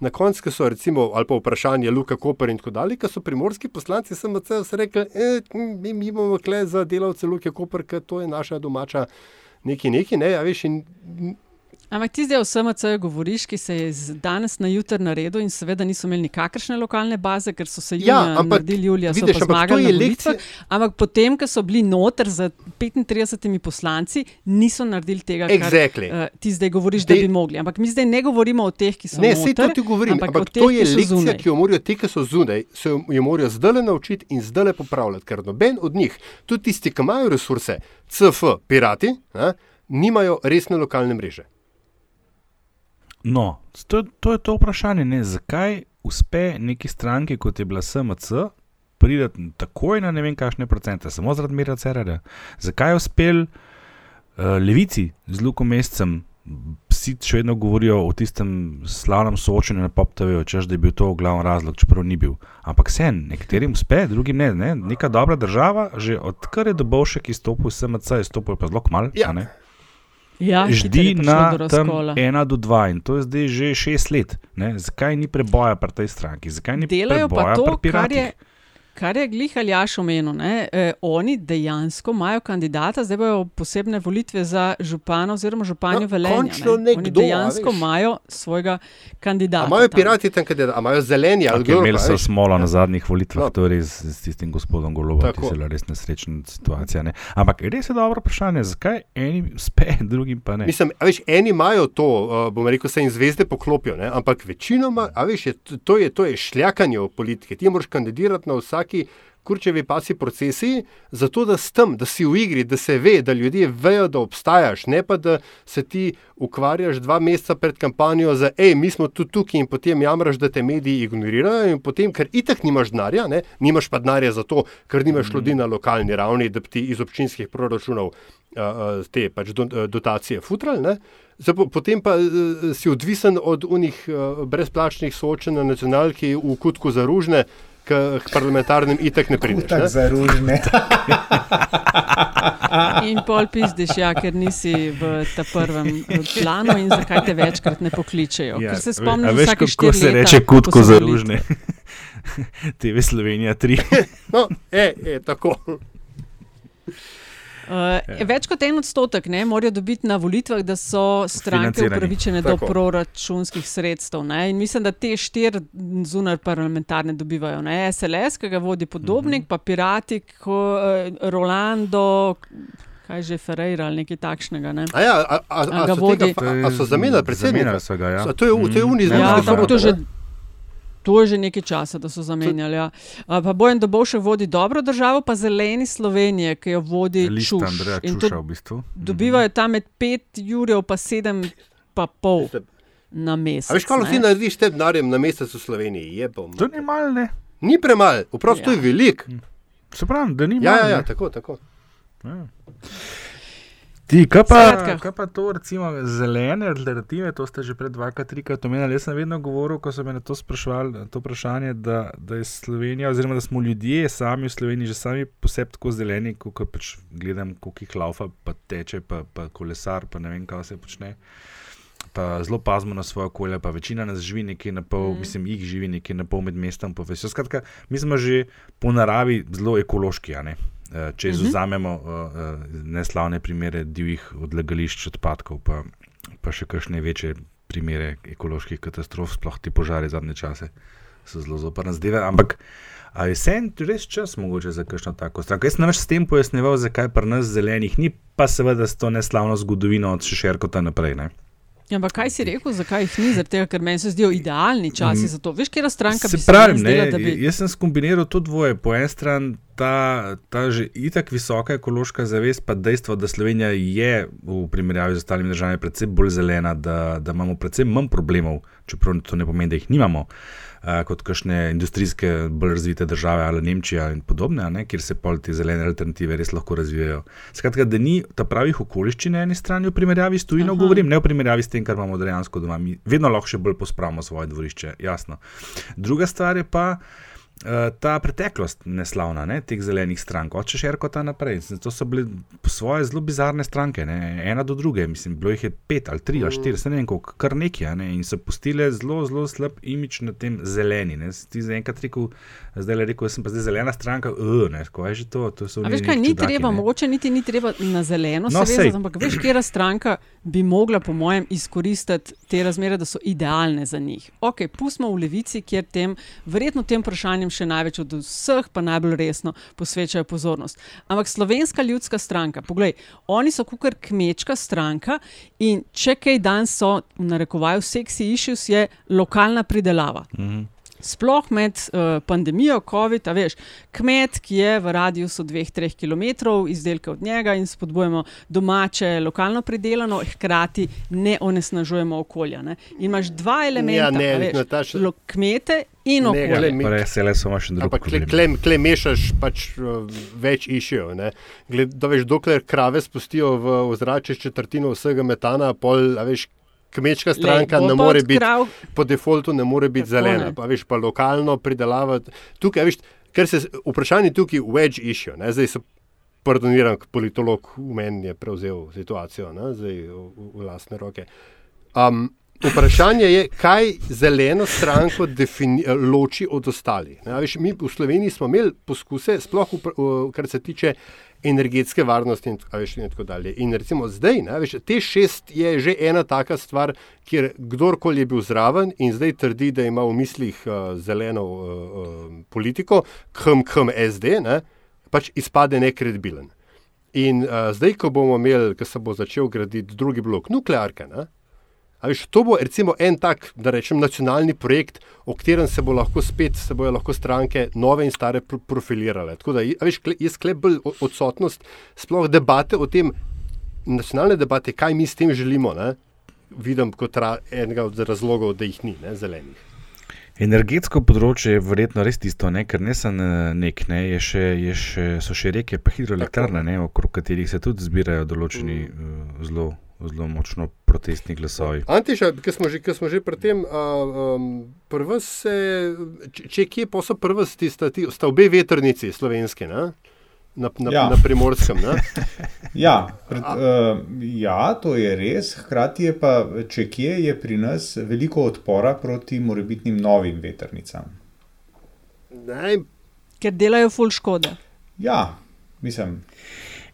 Na koncu so recimo, ali pa vprašanje Luka Koper in tako dalje, ki so primorski poslanci SMC rekli, e, mi, mi bomo kle za delavce Luke Koper, ker to je naša domača neki neki, ne, a veš, in Ampak ti zdaj o SMC govoriš, ki se je z danes na jutr naredil in seveda niso imeli nikakršne lokalne baze, ker so se Ja, ampak naredili, julija so vidiš, pa ampak to zmagali na volitvah. Ampak potem, ko so bili noter z 35 poslanci, niso naredili tega, kar Exactly. uh, ti zdaj govoriš, da Dej- bi mogli. Ampak mi zdaj ne govorimo o teh, ki so Ne, noter, vse to ti govorim, ampak, ampak, teh, to je so lekcija, zunaj. ki jo morajo ti, ki so zunaj, se jo morajo zdaj naučiti in zdaj popravljati, ker noben od njih, tudi tisti, ki imajo resurse, CF, pirati, ne, nimajo resne lokalne mreže. No, to, to je to vprašanje, ne? zakaj uspe neki stranki, kot je bila SMC, priti takoj na ne vem kakšne procente, samo zaradi Mira Cererja. Zakaj je uspel uh, levici z Lukom Mescem, vsi še vedno govorijo o tistem slavnem soočenju na PopTV, češ da je bil to glavni razlog, čeprav ni bil. Ampak sen, nekaterim uspe, drugim ne, ne. Neka dobra država, že odkar je Dobovšek izstopil iz SMC, je izstopil pa zelo malo. Ja. Ja, Ždi na tam razkola. 1 do 2 in to je zdaj že 6 let. Ne? Zakaj ni preboja pri tej stranki? Zakaj ni Delajo preboja to, pri piratih? Kar je glih Aljaš omenil. ne, Eh, oni dejansko imajo kandidata, zdaj bojo posebne volitve za župana oziroma županjo No, Velenja. končno ne. Oni nekdo, a dejansko imajo svojega kandidata. imajo pirati tam, kaj imajo zelenje ali kdo? imeli so veš. smolo na zadnjih volitvah, No. to je res s tistim gospodom Golobom, ki je bila res nesrečna situacija. Ne? Ampak res je dobro vprašanje, zakaj eni uspe, *laughs* drugim pa ne. Mislim, a veš, eni imajo to, uh, bomo rekel, se jim zvezde poklopijo, ne? ampak večinoma, a veš, je, to, je, to je šljakanje v politiki. Ti moraš kandidirati na vsaki kurčevi pasi procesiji, zato da si tam, da si v igri, da se ve, da ljudje vejo, da obstajaš, ne pa da se ti ukvarjaš dva meseca pred kampanjo za, hej, mi smo tu tukaj in potem jamraš, da te mediji ignorirajo in potem, ker itak nimaš denarja, ne? nimaš pa denarja zato, ker nimaš ljudi na lokalni ravni, da bi ti iz občinskih proračunov uh, uh, te pač do, uh, dotacije futral. Ne? Potem pa uh, si odvisen od unih uh, brezplačnih soočenj na nacionalki v kutku za ružne, ki k parlamentarnim itak ne prideš. Tako za ružne. *laughs* In pol pizdiš, ja, ker nisi v ta prvem planu in zakaj te večkrat ne pokličejo. Ja, ker se a spomniš, veš, kako se leta, reče ko kutko za ružne. *laughs* TV Slovenija 3. *laughs* No, e, e, tako. Uh, več kot en odstotek ne, morajo dobiti na volitvah, da so stranke upravičene do Tako. proračunskih sredstev. Ne. In mislim, da te štiri zunaj parlamentarne dobivajo. Ne. SLS, ki ga vodi podobnik, pa Pirati, ko, uh, Rolando. Kaj že Ferreira ali nekaj takšnega. Ne? A ja, a, a, a, so, tega, a, so zamenjali predsednika? Zamenjali so ga, ja. So- To je, to je Mm. unij Ja, Ja, to, že, to je že nekaj časa, da so zamenjali. Ja. A, Pa Bojan Dobovšek vodi dobro državo, pa zeleni Slovenije, ki jo vodi Lista Čuš. Andreja In Čuša v bistvu. Dobivajo tam med 5 jurjev, pa 7 pa pol na mesec. A veš, kaj ne. ti narediš te denarjem na mesec v Sloveniji? Je bom. To ni malo, ne? Ni premalo, vprost ja. to je velik. Se pravi, da ni Ja, malo. ja, ja, ne. tako, tako. Ja. Ti, kaj pa, kaj pa to, recimo, zelene alternative, to ste že pred dvakrat, trikrat omenjali. Jaz sem vedno govoril, ko so me na to sprašvali, to vprašanje, da, da je Slovenija, oziroma da smo ljudje sami v Sloveniji že sami po sebi tako zeleni, ko ko pač gledam, koliko jih laufa, pa teče, pa, pa kolesar, pa ne vem, kaj se počne. Pa zelo pazimo na svoje okolje, pa večina nas živi nekje na pol, mm. mislim, jih živi nekje na pol med mestom, pa vse. Skratka, mi smo že po naravi zelo ekološki, a ne. Če Mhm. izuzamemo uh, uh, neslavne primere divjih odlagališč odpadkov, pa, pa še kakšne večje primere ekoloških katastrof, sploh ti požari zadnje čase, so zelo zoprne zdaj. Ampak je sen res čas mogoče za kakšno tako stranko? Jaz sem več s tem pojasneval, zakaj pri nas zelenih ni, pa seveda s to neslavno zgodovino od Šešerkota naprej. Ne? Ja, ampak kaj si rekel, zakaj jih ni? Tega, ker meni se zdijo idealni časi Mm. za to. Veš, kje stranka Se se pravi, meni zdela, ne, bi. jaz sem skombiniral to dvoje. Po eni strani ta, ta že itak visoka ekološka zavest, pa dejstvo, da Slovenija je v primerjavi z ostalimi državami predvsem bolj zelena, da, da imamo predvsem manj problemov, čeprav to ne pomeni, da jih nimamo. Uh, kot kakšne industrijske, bolj razvite države, ali Nemčija in podobne, ne, kjer se pol te zelene alternative res lahko razvijajo. Skratka, da ni ta pravih okoliščin na eni strani v primerjavi s tujino, Aha. govorim, ne v primerjavi s tem, kar imamo dejansko doma. Mi vedno lahko še bolj pospravimo svoje dvorišče, jasno. Druga stvar je pa, uh, ta preteklost neslavna, ne, teh zelenih strank, od Češerkota naprej. To so bile svoje zelo bizarne stranke, ne, ena do druge, mislim, bilo jih je pet ali tri ali štiri, se ne vem, koliko, kar nekaj, ne, in so pustile zelo, zelo slab imič na tem zeleni. Ne. Ti za enkrat rekel, zdaj le rekel, sem pa zdaj zelena stranka, uh, ne, ko je že to. to A veš kaj, ni čudaki, treba, ne. mogoče niti ni treba na zeleno, No, sej. seveda, ampak veš, kera stranka bi mogla, po mojem, izkoristiti te razmere, da so idealne za njih. Ok, pustimo v levici, kjer tem, verjetno tem vprašanjem še največ od vseh, pa najbolj resno posvečajo pozornost. Ampak slovenska ljudska stranka, poglej, oni so kukar kmečka stranka in če kaj dan so, v narekovaju, seksi issues je lokalna pridelava. Mhm. Sploh med uh, pandemijo, COVID, a veš, kmet, ki je v radiusu 2-3 km, izdelke od njega in spodbujamo domače, lokalno pridelano, hkrati ne onesnažujemo okolja. Ne? In imaš dva elementa, Ja, ne, a veš, Nataša- kmete in okolje. glej, mi- Res, le so še drugi Ampak kle, problemi. kle, mešaš pač uh, več išijo. ne. Gled, da veš, dokler krave spustijo v ozračje četrtino vsega metana, pol, a veš, kmečka stranka bo ne more biti, krav- po defaultu ne more biti zelena, ne. pa veš, pa lokalno pridelava. Tukaj, veš, ker se vprašanje tukaj več išijo, ne, zdaj se pardoniram, kot politolog v meni je prevzel situacijo, ne, zdaj v, v, v lastne roke. Um, vprašanje je, kaj zeleno stranko defini, loči od ostalih. Ne, veš, mi v Sloveniji smo imeli poskuse, sploh v, kar se tiče energetske varnosti in, veš, in tako dalje. In recimo zdaj, ne, veš, te šest je že ena taka stvar, kjer kdorkoli je bil zraven in zdaj trdi, da ima v mislih uh, zeleno uh, uh, politiko, khm, SD, ne, pač izpade nekredibilen. In uh, zdaj, ko bomo imeli, ko se bo začel graditi drugi blok nuklearke, ne, veš, to bo recimo en tak, da rečem, nacionalni projekt, o katerem se bo lahko spet, se bojo lahko stranke nove in stare pro profilirale. Tako da, a veš, je sklep bolj odsotnost sploh debate o tem, nacionalne debate, kaj mi s tem želimo, ne, vidim kot ra, enega od razlogov, da jih ni, ne, zelenih. Energetsko področje je verjetno res tisto, ne, ker ne samo nek, ne, je še, je še, so še reke, pa hidroelektrarne, ne, okrog katerih se tudi zbirajo določeni mm. uh, zelo, zelo močno protestni glasovi. Antiša, ki smo že, smo že pri tem, uh, um, prvo se, če, če kje pa so prvo, sta, sta obe vetrnici slovenske, ne? Na, na, ja. Na primorskem. *laughs* Ja, pred, uh, ja, to je res. Hkrati je pa, če kje, je pri nas veliko odpora proti morebitnim novim vetrnicam. Ne, Ker delajo ful škode. Ja, mislim.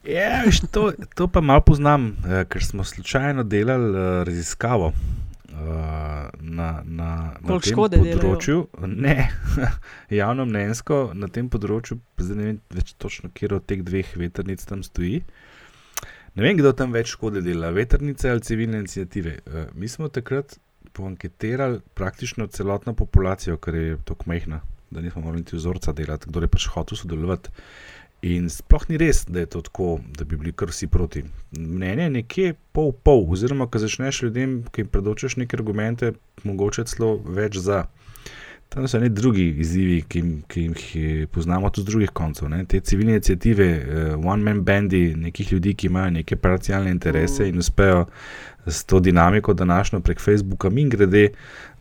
Ja, veš, to, to pa malo poznam, eh, ker smo slučajno delali eh, raziskavo eh, na, na, na tem škode delajo? področju. Ne, *laughs* javno mnenjsko na tem področju, zdaj ne vem več točno, kje od teh dveh vetrnic tam stoji. Ne vem, kdo tam več škode dela, vetrnice ali civilne inicijative. Mi smo takrat poanketirali praktično celotno populacijo, ker je tako majhna, da nismo mogli niti vzorca delati, kdo je pač hotel sodelovati. In sploh ni res, da je to tako, da bi bili kar vsi proti. Mnenje je nekje pol-pol, oziroma ko začneš ljudem, ki jim predočeš neke argumente, mogoče celo več za. Tam so neki drugi izzivi, ki, ki jih eh, poznamo tudi z drugih koncev. Ne? Te civilne inicijative, uh, one-man bandi, nekih ljudi, ki imajo neke parcialne interese in uspejo s to dinamiko današnjo prek Facebooka, min grede,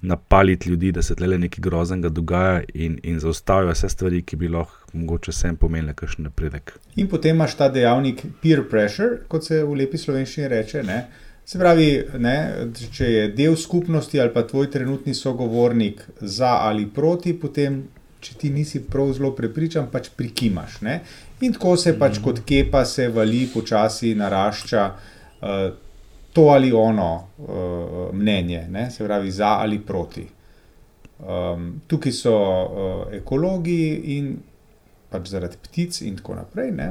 napaliti ljudi, da se tle nekaj groznega dogaja in, in zaustavijo vse stvari, ki bi lahko mogoče sem pomenile kakšen napredek. In potem imaš ta dejavnik peer pressure, kot se v lepi slovenščini reče. Ne? Se pravi, ne, če je del skupnosti ali pa tvoj trenutni sogovornik za ali proti, potem, če ti nisi prav zelo prepričan, pač prikimaš. Ne? In tako se pač kot kepa se vali, počasi narašča uh, to ali ono uh, mnenje, ne? se pravi za ali proti. Um, tukaj so uh, ekologi in pač zaradi ptic in tako naprej. Ne?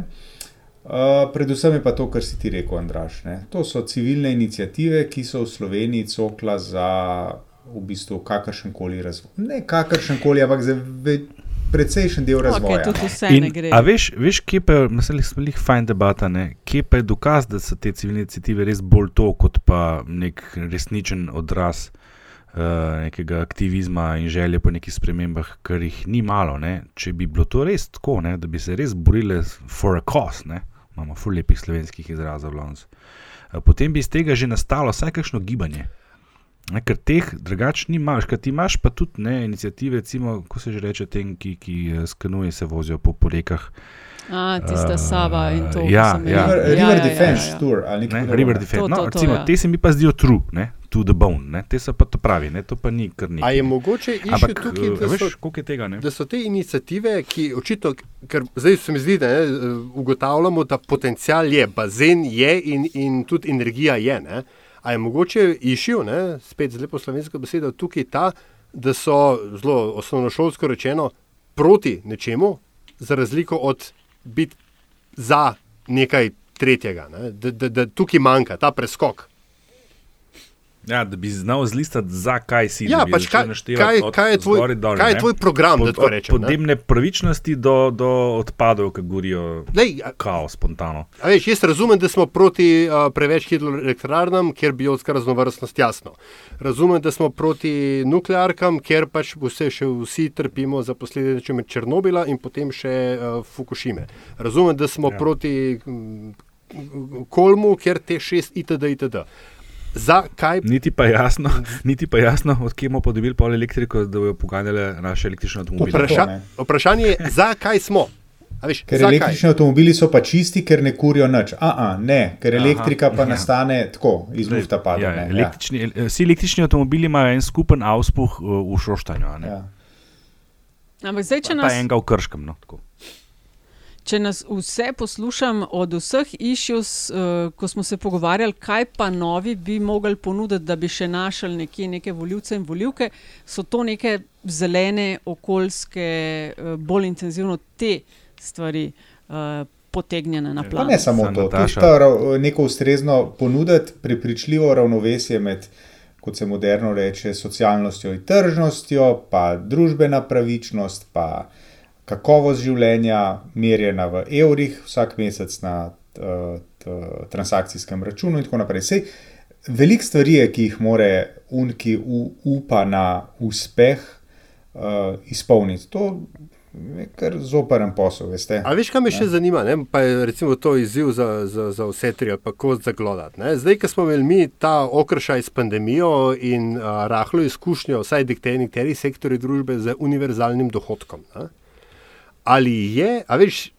Uh, predvsem je pa to, kar si ti rekel, Andraš. Ne? To so civilne inicijative, ki so v Sloveniji cokla za v bistvu kakršen koli razvoj. Ne kakršen koli, ampak za precejšen del razvoja. vse In, a veš, veš, kje pa je, mislim, smo jih fajn debata, ne? kje pa je dokaz, da so te civilne inicijative res bolj to, kot pa nek resničen odraz uh, nekega aktivizma in želje po nekih spremembah, kar jih ni malo. Ne? Če bi bilo to res tako, ne? da bi se res borile for a cause, ne? Imamo ful lepih slovenskih izrazov, danes, uh, potem bi iz tega že nastalo vsaj kakšno gibanje. Ne, ker teh drugač ni imaš, ker ti imaš pa tudi ne, inicijative, recimo, ko se že reče, tem, ki, ki eh, skanuje, se vozijo po, po rekah. A, tista Sava in to. Ja, ja. River, Ja, River ja, ja, Defense ja, ja. Tour ali nekaj Ne. River Defense. To, No, to, to, recimo, ja. te se mi pa zdijo true, ne, to the bone, ne, te so pa to pravi, ne, to pa ni kar nekaj. A je mogoče Ampak, tukaj, eh, da veš, so- koliko je tega, ne? Da so te inicijative, ki očitno, ker zdaj se mi zdi, da ne, eh, ugotavljamo, da potencial je, bazen je in, in tudi energija je. Ne. A je mogoče išijo, ne, spet z lepo slovensko besedo, tukaj ta, da so zelo osnovnošolsko rečeno proti nečemu, za razliko od biti za nekaj tretjega, ne, da, da, da tukaj manjka ta preskok. Ja, da bi znal zlistati, zakaj si. Ja, bi pač kaj- naštevati kaj- kaj je tvoj- zgoraj dol, kaj je ne. tvoj program, da Od- rečem, ne? Podnebne pravičnosti do, do odpadov, ki gorijo Lej, a- kao spontano. A veš, jaz razumem, da smo proti uh, preveč hidroelektrarnam, ker biotska raznovrstnost jasno. Razumem, da smo proti nuklearkam, ker pač vse še vsi trpimo za posledice Černobila in potem še uh, Fukushime. Razumem, da smo Ja. proti mm, Kolmu, ker te šest itd. itd. Zakaj? Niti pa jasno, *laughs* niti pa jasno odkje bomo pa dobili pol elektriko, da bojo poganjale naše električne avtomobile. Vpraša, vprašanje je, zakaj smo? A Veš, Ker zakaj? električni avtomobili so pa čisti, ker ne kurijo nič. A, ne, ker Aha, elektrika pa ja. nastane tako, iz lufta pade. Ja, ne, ja. električni, el- vsi električni avtomobili imajo en skupen auspuh uh, v šoštanju. a ne. Ja. Ampak zdaj, če Pa nas, enega v krškem. No, tako. Če nas vse poslušam od vseh issues, uh, ko smo se pogovarjali, kaj pa novi bi mogli ponuditi, da bi še našli nekje neke voljivce in voljivke, so to neke zelene, okoljske, uh, bolj intenzivno te stvari. Uh, Potegnjene na Pa plan. ne samo Sam to, tudi ta neko ustrezno ponuditi, prepričljivo ravnovesje med, kot se moderno reče, socialnostjo in tržnostjo, pa družbena pravičnost, pa kakovost življenja, merjena v evrih vsak mesec na uh, transakcijskem računu in tako naprej. Sej, veliko stvari je, ki jih more un, ki upa na uspeh uh, izpolniti. To je kar zoperen posel, veste. A veš, kaj me še zanima, ne? pa je recimo to izziv za, za, za vse tri, ali pa kost za glodati. ne. Zdaj, ko smo imeli mi ta okršaj s pandemijo in a, rahlo izkušnjo, vsaj nekateri sektori družbe z univerzalnim dohodkom. Ne? Ali je, a veš,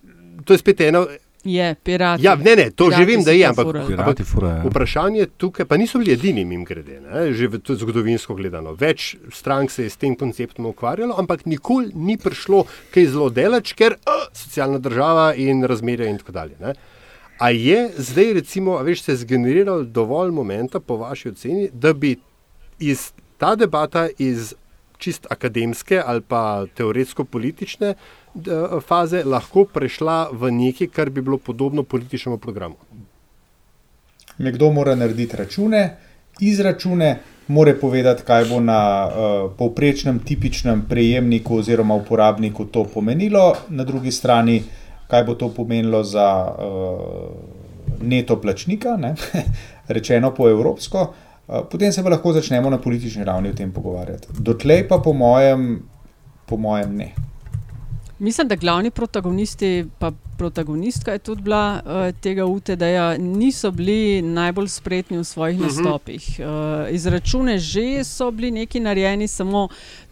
to je spet eno. Je, pirati. Ja, ne, ne, to Pirati že vem, da je, ampak, furali. Pirati furajo, ja. vprašanje tukaj, pa niso bili edini, mim grede, ne, že v, zgodovinsko gledano. Več strank se je s tem konceptom ukvarjalo, ampak nikoli ni prišlo kaj zelo delač, ker uh, socialna država in razmerja in tako dalje. Ne. A je zdaj, recimo, a veš, se zgeneriral dovolj momenta, po vaši oceni, da bi iz ta debata iz čist akademske ali pa teoretsko-politične d- faze lahko prešla v nekaj, kar bi bilo podobno političnemu programu. Nekdo mora narediti račune, izračune, mora povedati, kaj bo na uh, povprečnem, tipičnem prejemniku oziroma uporabniku to pomenilo, na drugi strani, kaj bo to pomenilo za uh, neto plačnika, ne? *laughs* rečeno po evropsko. Uh, potem se pa lahko začnemo na politični ravni o tem pogovarjati. Dotlej pa, po mojem, po mojem ne. Mislim, da glavni protagonisti, pa protagonistka je tudi bila uh, tega UTD-ja, niso bili najbolj spretni v svojih Mhm. nastopih. Uh, izračune že so bili neki narejeni, samo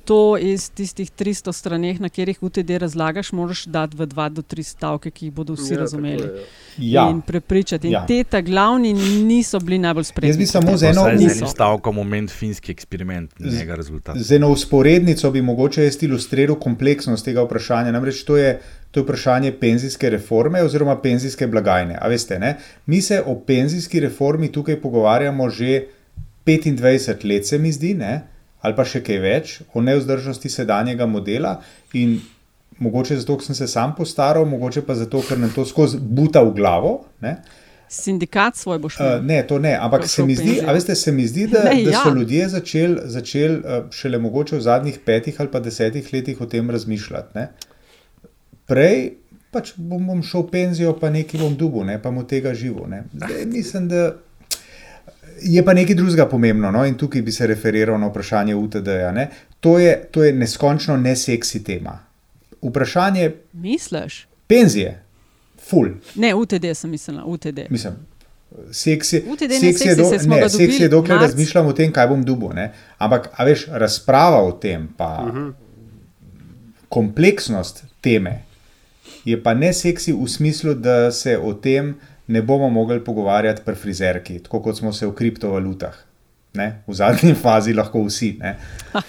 to iz tistih 300 straneh, na katerih UTD razlagaš, moraš dati v dva do tri stavke, ki jih bodo vsi Ja, ja, razumeli. je, ja. In prepričati. In Ja. ja. te ta glavni niso bili najbolj spretni. Jaz bi samo z eno- z Niso. enim stavkom moment finski eksperiment, njega rezultat. Z eno usporednico bi mogoče jaz ilustriral kompleksnost tega vprašanja. Namreč to je, to je vprašanje penzijske reforme oziroma penzijske blagajne. A veste, ne? Mi se o penzijski reformi tukaj pogovarjamo že 25 let, se mi zdi, ne? Ali pa še kaj več, o neuzdržnosti sedanjega modela. In mogoče zato, ker sem se sam postaral, mogoče pa zato, ker nam to skozi buta v glavo. Ne? Sindikat svoj boš Uh, imel. ne, to ne, ampak se mi, zdi, veste, se mi zdi, da, Ne, da ja. so ljudje začeli začel, uh, šele mogoče v zadnjih petih ali pa desetih letih o tem razmišljati. Ne? Prej pač bom, bom šel v penzijo, pa nekaj bom dugo, ne pa mu tega živo. Ne? Zdaj, mislim, da je pa nekaj drugega pomembno no? in tukaj bi se referiral na vprašanje UTD-ja. ne. To, je- to je neskončno neseksi tema. Vprašanje Misliš? penzije, ful. Ne, UTD sem mislila, UTD. Mislim, Seks je, seks je, do, smo ne, seks je dokler marc. razmišljam o tem, kaj bom dubil. Ne? Ampak, a veš, razprava o tem, pa Mhm. kompleksnost teme je pa ne seksi v smislu, da se o tem ne bomo mogli pogovarjati pri frizerki, tako kot smo se o kriptovalutah. Ne? V zadnji *laughs* fazi lahko vsi. ne. Uh,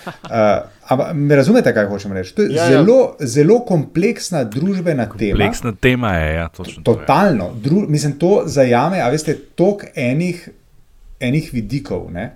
*laughs* ampak me razumete, kaj hočem reči? To je Ja, ja, ja. zelo, zelo kompleksna družbena tema. Kompleksna tema je, ja, točno. to je. Totalno. Dru, mislim, to zajame, a veste, toliko enih, enih vidikov, ne,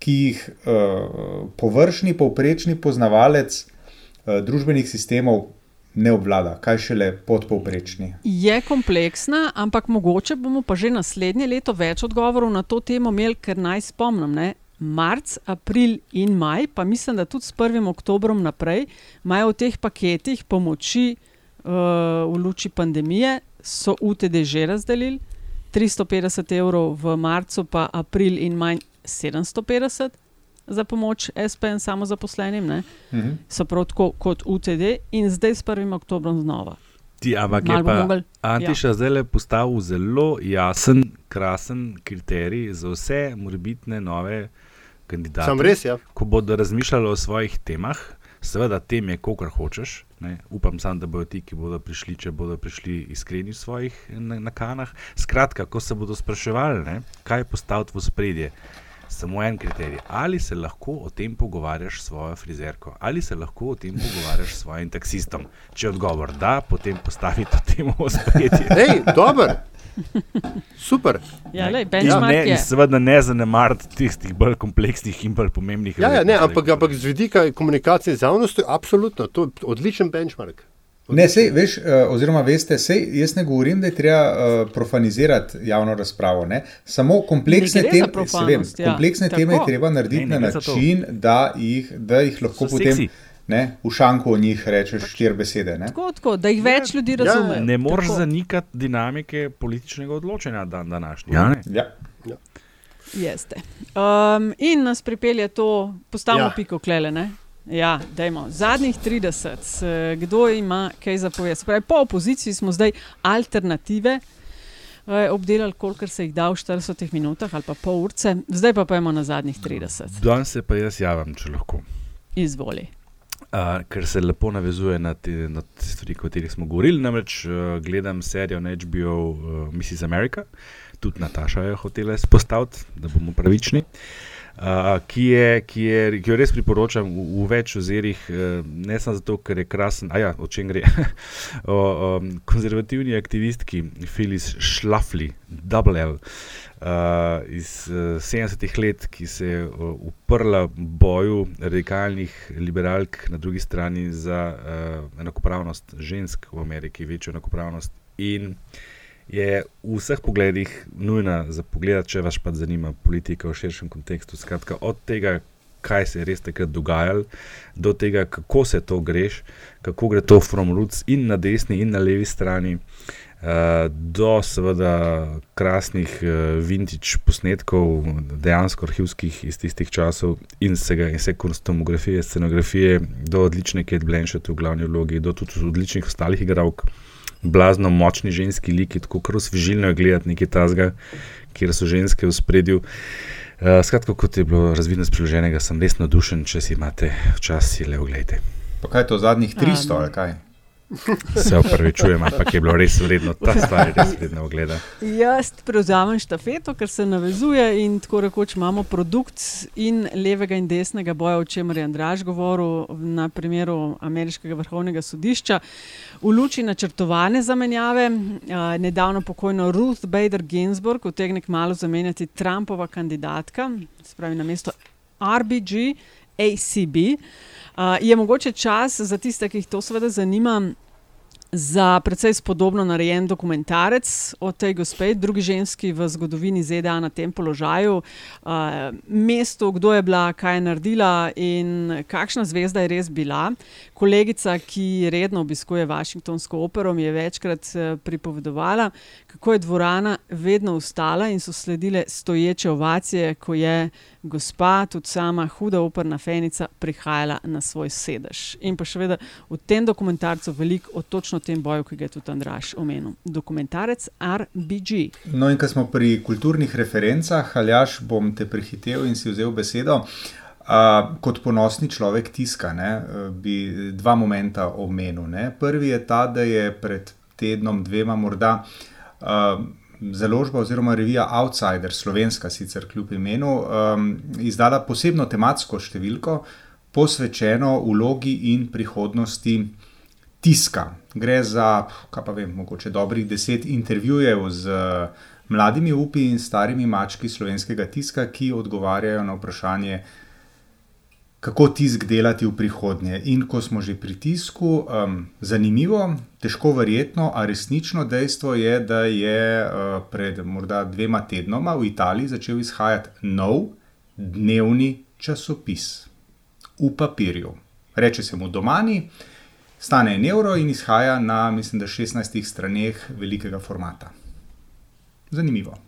ki jih uh, površni, povprečni poznavalec uh, družbenih sistemov ne obvlada, kaj šele podpovprečni. Je kompleksna, ampak mogoče bomo pa že naslednje leto več odgovorov na to temo imeli, ker naj spomnim. Ne? Marc, april in maj, pa mislim, da tudi s 1. oktobrom naprej, imajo v teh paketih pomoči uh, v luči pandemije, so UTD že razdelili, 350 evrov v marcu, pa april in maj 750 za pomoč SPN samozaposlenim, ne? Mhm. so prav tako kot UTD in zdaj s 1. oktobrom znova. Ti, ampak Malo je pa mogel- Antiša ja. zdaj postavil zelo jasen, krasen kriterij za vse morebitne nove kandidate. Samo res, ja. Ko bodo razmišljali o svojih temah, seveda tem je, kolikor hočeš. Ne? Upam sam, da bodo ti, ki bodo prišli, če bodo prišli iskreni v svojih na- nakanah. Skratka, ko se bodo spraševali, ne, kaj postaviti v spredje. Samo en kriterij. Ali se lahko o tem pogovarjaš s svojo frizerko, ali se lahko o tem pogovarjaš s svojim taksistom. Če je odgovor da, potem postavi to temo v spredje. Hej, *laughs* dober. Super. Ja, lej, benchmark ne, in seveda ne zanemariti tistih bolj kompleksnih in bolj pomembnih Ja, ja, ne, ampak, ampak z vidika komunikacije z javnostjo, absolutno, to je odličen benchmark. Ne, sej, veš, uh, oziroma veste, sej, jaz ne govorim, da je treba uh, profanizirati javno razpravo. Ne? Samo kompleksne, tem, se vem, ja. kompleksne teme je Tako. treba narediti Ne, ne na način, da jih, da jih lahko So potem seksi. ne, v šanku o njih rečeš štiri besede. Ne? Tako, tako, da jih več ljudi razume. Ne moreš zanikati dinamike političnega odločanja dan današnjega. Ja, ne? Ja. Jeste. Um, in nas pripelje to, postavimo Ja. ja. piko klele. Ne? Ja, dajmo. Zadnjih 30, s- kdo ima kaj za povedati? Pravi, po opoziciji smo zdaj alternative eh, obdelali, kolikor se jih da v 40 minutah ali pa pol urce, zdaj pa pojmo na zadnjih 30. Danes se pa jaz javim, če lahko. Izvoli. Uh, ker se lepo navezuje na te, na te stvari, o katerih smo govorili. Namreč uh, gledam serijo na HBO uh, Mrs. America, tudi Nataša je hotela izpostaviti, da bomo pravični. Uh, ki, je, ki, je, ki jo res priporočam v, v več ozirih, uh, ne samo zato, ker je krasen, a ja, o čem gre. *laughs* o um, konzervativni aktivistki Phyllis Schlafly, Double L, uh, iz uh, 70-ih let, ki se je uh, uprla boju radikalnih liberalk na drugi strani za uh, enakopravnost žensk v Ameriki, večjo enakopravnost. In je v vseh pogledih nujna za pogled, če vas pa zanima politika v širšem kontekstu. Skratka, od tega, kaj se je res takrat dogajalo, do tega, kako se to greš, kako gre to from roots in na desni in na levi strani. Uh, do seveda krasnih uh, vintage posnetkov, dejansko arhivskih iz tistih časov, in vsega, in vse kostumografije, scenografije, do odlične Kate Blanchett v glavni vlogi, do tudi odličnih ostalih igralk, blazno močni ženski liki, tako kar osvežilno je gledati nekaj tazga, kjer so ženske v spredju. Uh, skratka, kot je bilo razvidno iz priloženega, sem res navdušen, če si imate čas, si le oglejte. Pa kaj je to zadnjih 300 ali kaj? Se upravičujem, ampak je bilo res vredno, ta stvar je res vredna ogleda. Jaz prevzamem štafeto, ker se navezuje in tako rekoč imamo produkt in levega in desnega boja, o čemer je Andraž govoril na primeru ameriškega vrhovnega sodišča. V luči načrtovane zamenjave, nedavno pokojno Ruth Bader Ginsburg utegne malo zamenjati Trumpova kandidatka, se pravi na mesto RBG, ACB. Uh, je mogoče čas za tiste, ki jih to seveda zanima, za precej spodobno narejen dokumentarec o tej gospe, drugi ženski v zgodovini ZDA na tem položaju, uh, mestu, kdo je bila, kaj je naredila in kakšna zvezda je res bila. Kolegica, ki redno obiskuje Washingtonsko opero, mi je večkrat eh, pripovedovala, kako je dvorana vedno ustala in so sledile stoječe ovacije, ko je gospa, tudi sama huda operna fenica, prihajala na svoj sedež. In pa še vedno v tem dokumentarcu veliko o točno tem boju, ki ga je tudi Andraš omenil. Dokumentarec RBG. No, in ko smo pri kulturnih referencah, Aljaš, bom te prehitev in si vzel besedo. Uh, kot ponosni človek tiska, ne, bi dva momenta omenil. Ne. Prvi je ta, da je pred tednom, dvema, morda uh, založba oziroma revija Outsider, slovenska sicer kljub imenu, um, izdala posebno tematsko številko, posvečeno vlogi in prihodnosti tiska. Gre za, kaj pa vem, mogoče dobrih deset intervjujev z mladimi upi in starimi mački slovenskega tiska, ki odgovarjajo na vprašanje, kako tisk delati v prihodnje. In ko smo že pri tisku, um, zanimivo, težko verjetno, a resnično dejstvo je, da je uh, pred morda dvema tednoma v Italiji začel izhajati nov dnevni časopis v papirju. Reče se mu domani, stane en evro in izhaja na, mislim, da 16 straneh velikega formata. Zanimivo.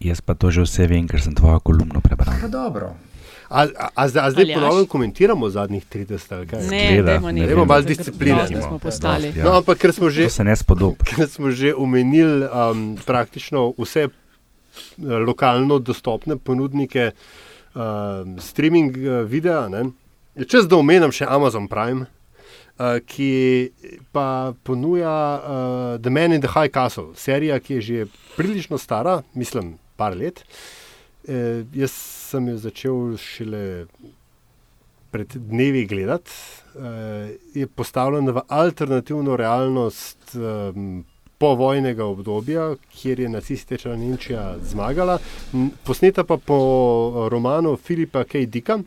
Jaz pa to že vse vem, ker sem tvojo kolumno prebral. Pa dobro. A, a, a zdaj, zdaj ponovno komentiramo zadnjih 30 ali kaj? Ne, Gleda, dajmo ne nekaj. Dajmo malo discipline. smo postali. Ja. No, ampak ker smo že, se ne spodobi. *laughs* ker smo že omenili um, praktično vse eh, lokalno dostopne ponudnike um, streaming eh, videa, ne, je čas, da omenim še Amazon Prime, uh, ki pa ponuja uh, The Man in the High Castle, serija, ki je že prilično stara, mislim, par let. E, jaz sem jo začel šele pred dnevi gledati. E, je postavljen v alternativno realnost um, povojnega obdobja, kjer je nacistična Nemčija zmagala, posneta pa po romanu Filipa K. Dicka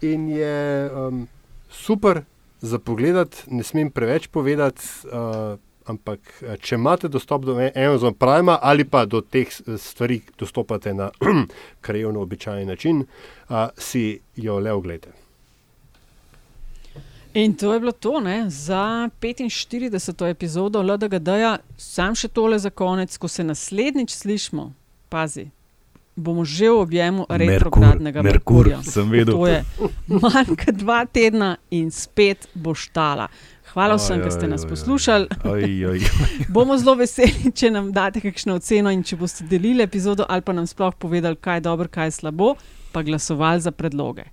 in je um, super za pogled, ne smem preveč povedati. Uh, Ampak, eh, če imate dostop do Amazon Prima ali pa do teh s- stvari, dostopate na *clears throat* krajevno običajen način, uh, si jo le oglejte. In to je bilo to ne, za 45. epizodo LDGD-ja. Sam še tole za konec, ko se naslednjič slišmo, pazi, bomo že v objemu retrogradnega Merkur, Merkurja. sem vedel. To je manj kot dva tedna in spet bo štala. Hvala vsem, ki ste nas poslušali. Oj, oj. *laughs* Bomo zelo veseli, če nam date kakšno oceno in če boste delili epizodo ali pa nam sploh povedali, kaj je dobro, kaj je slabo, pa glasovali za predloge.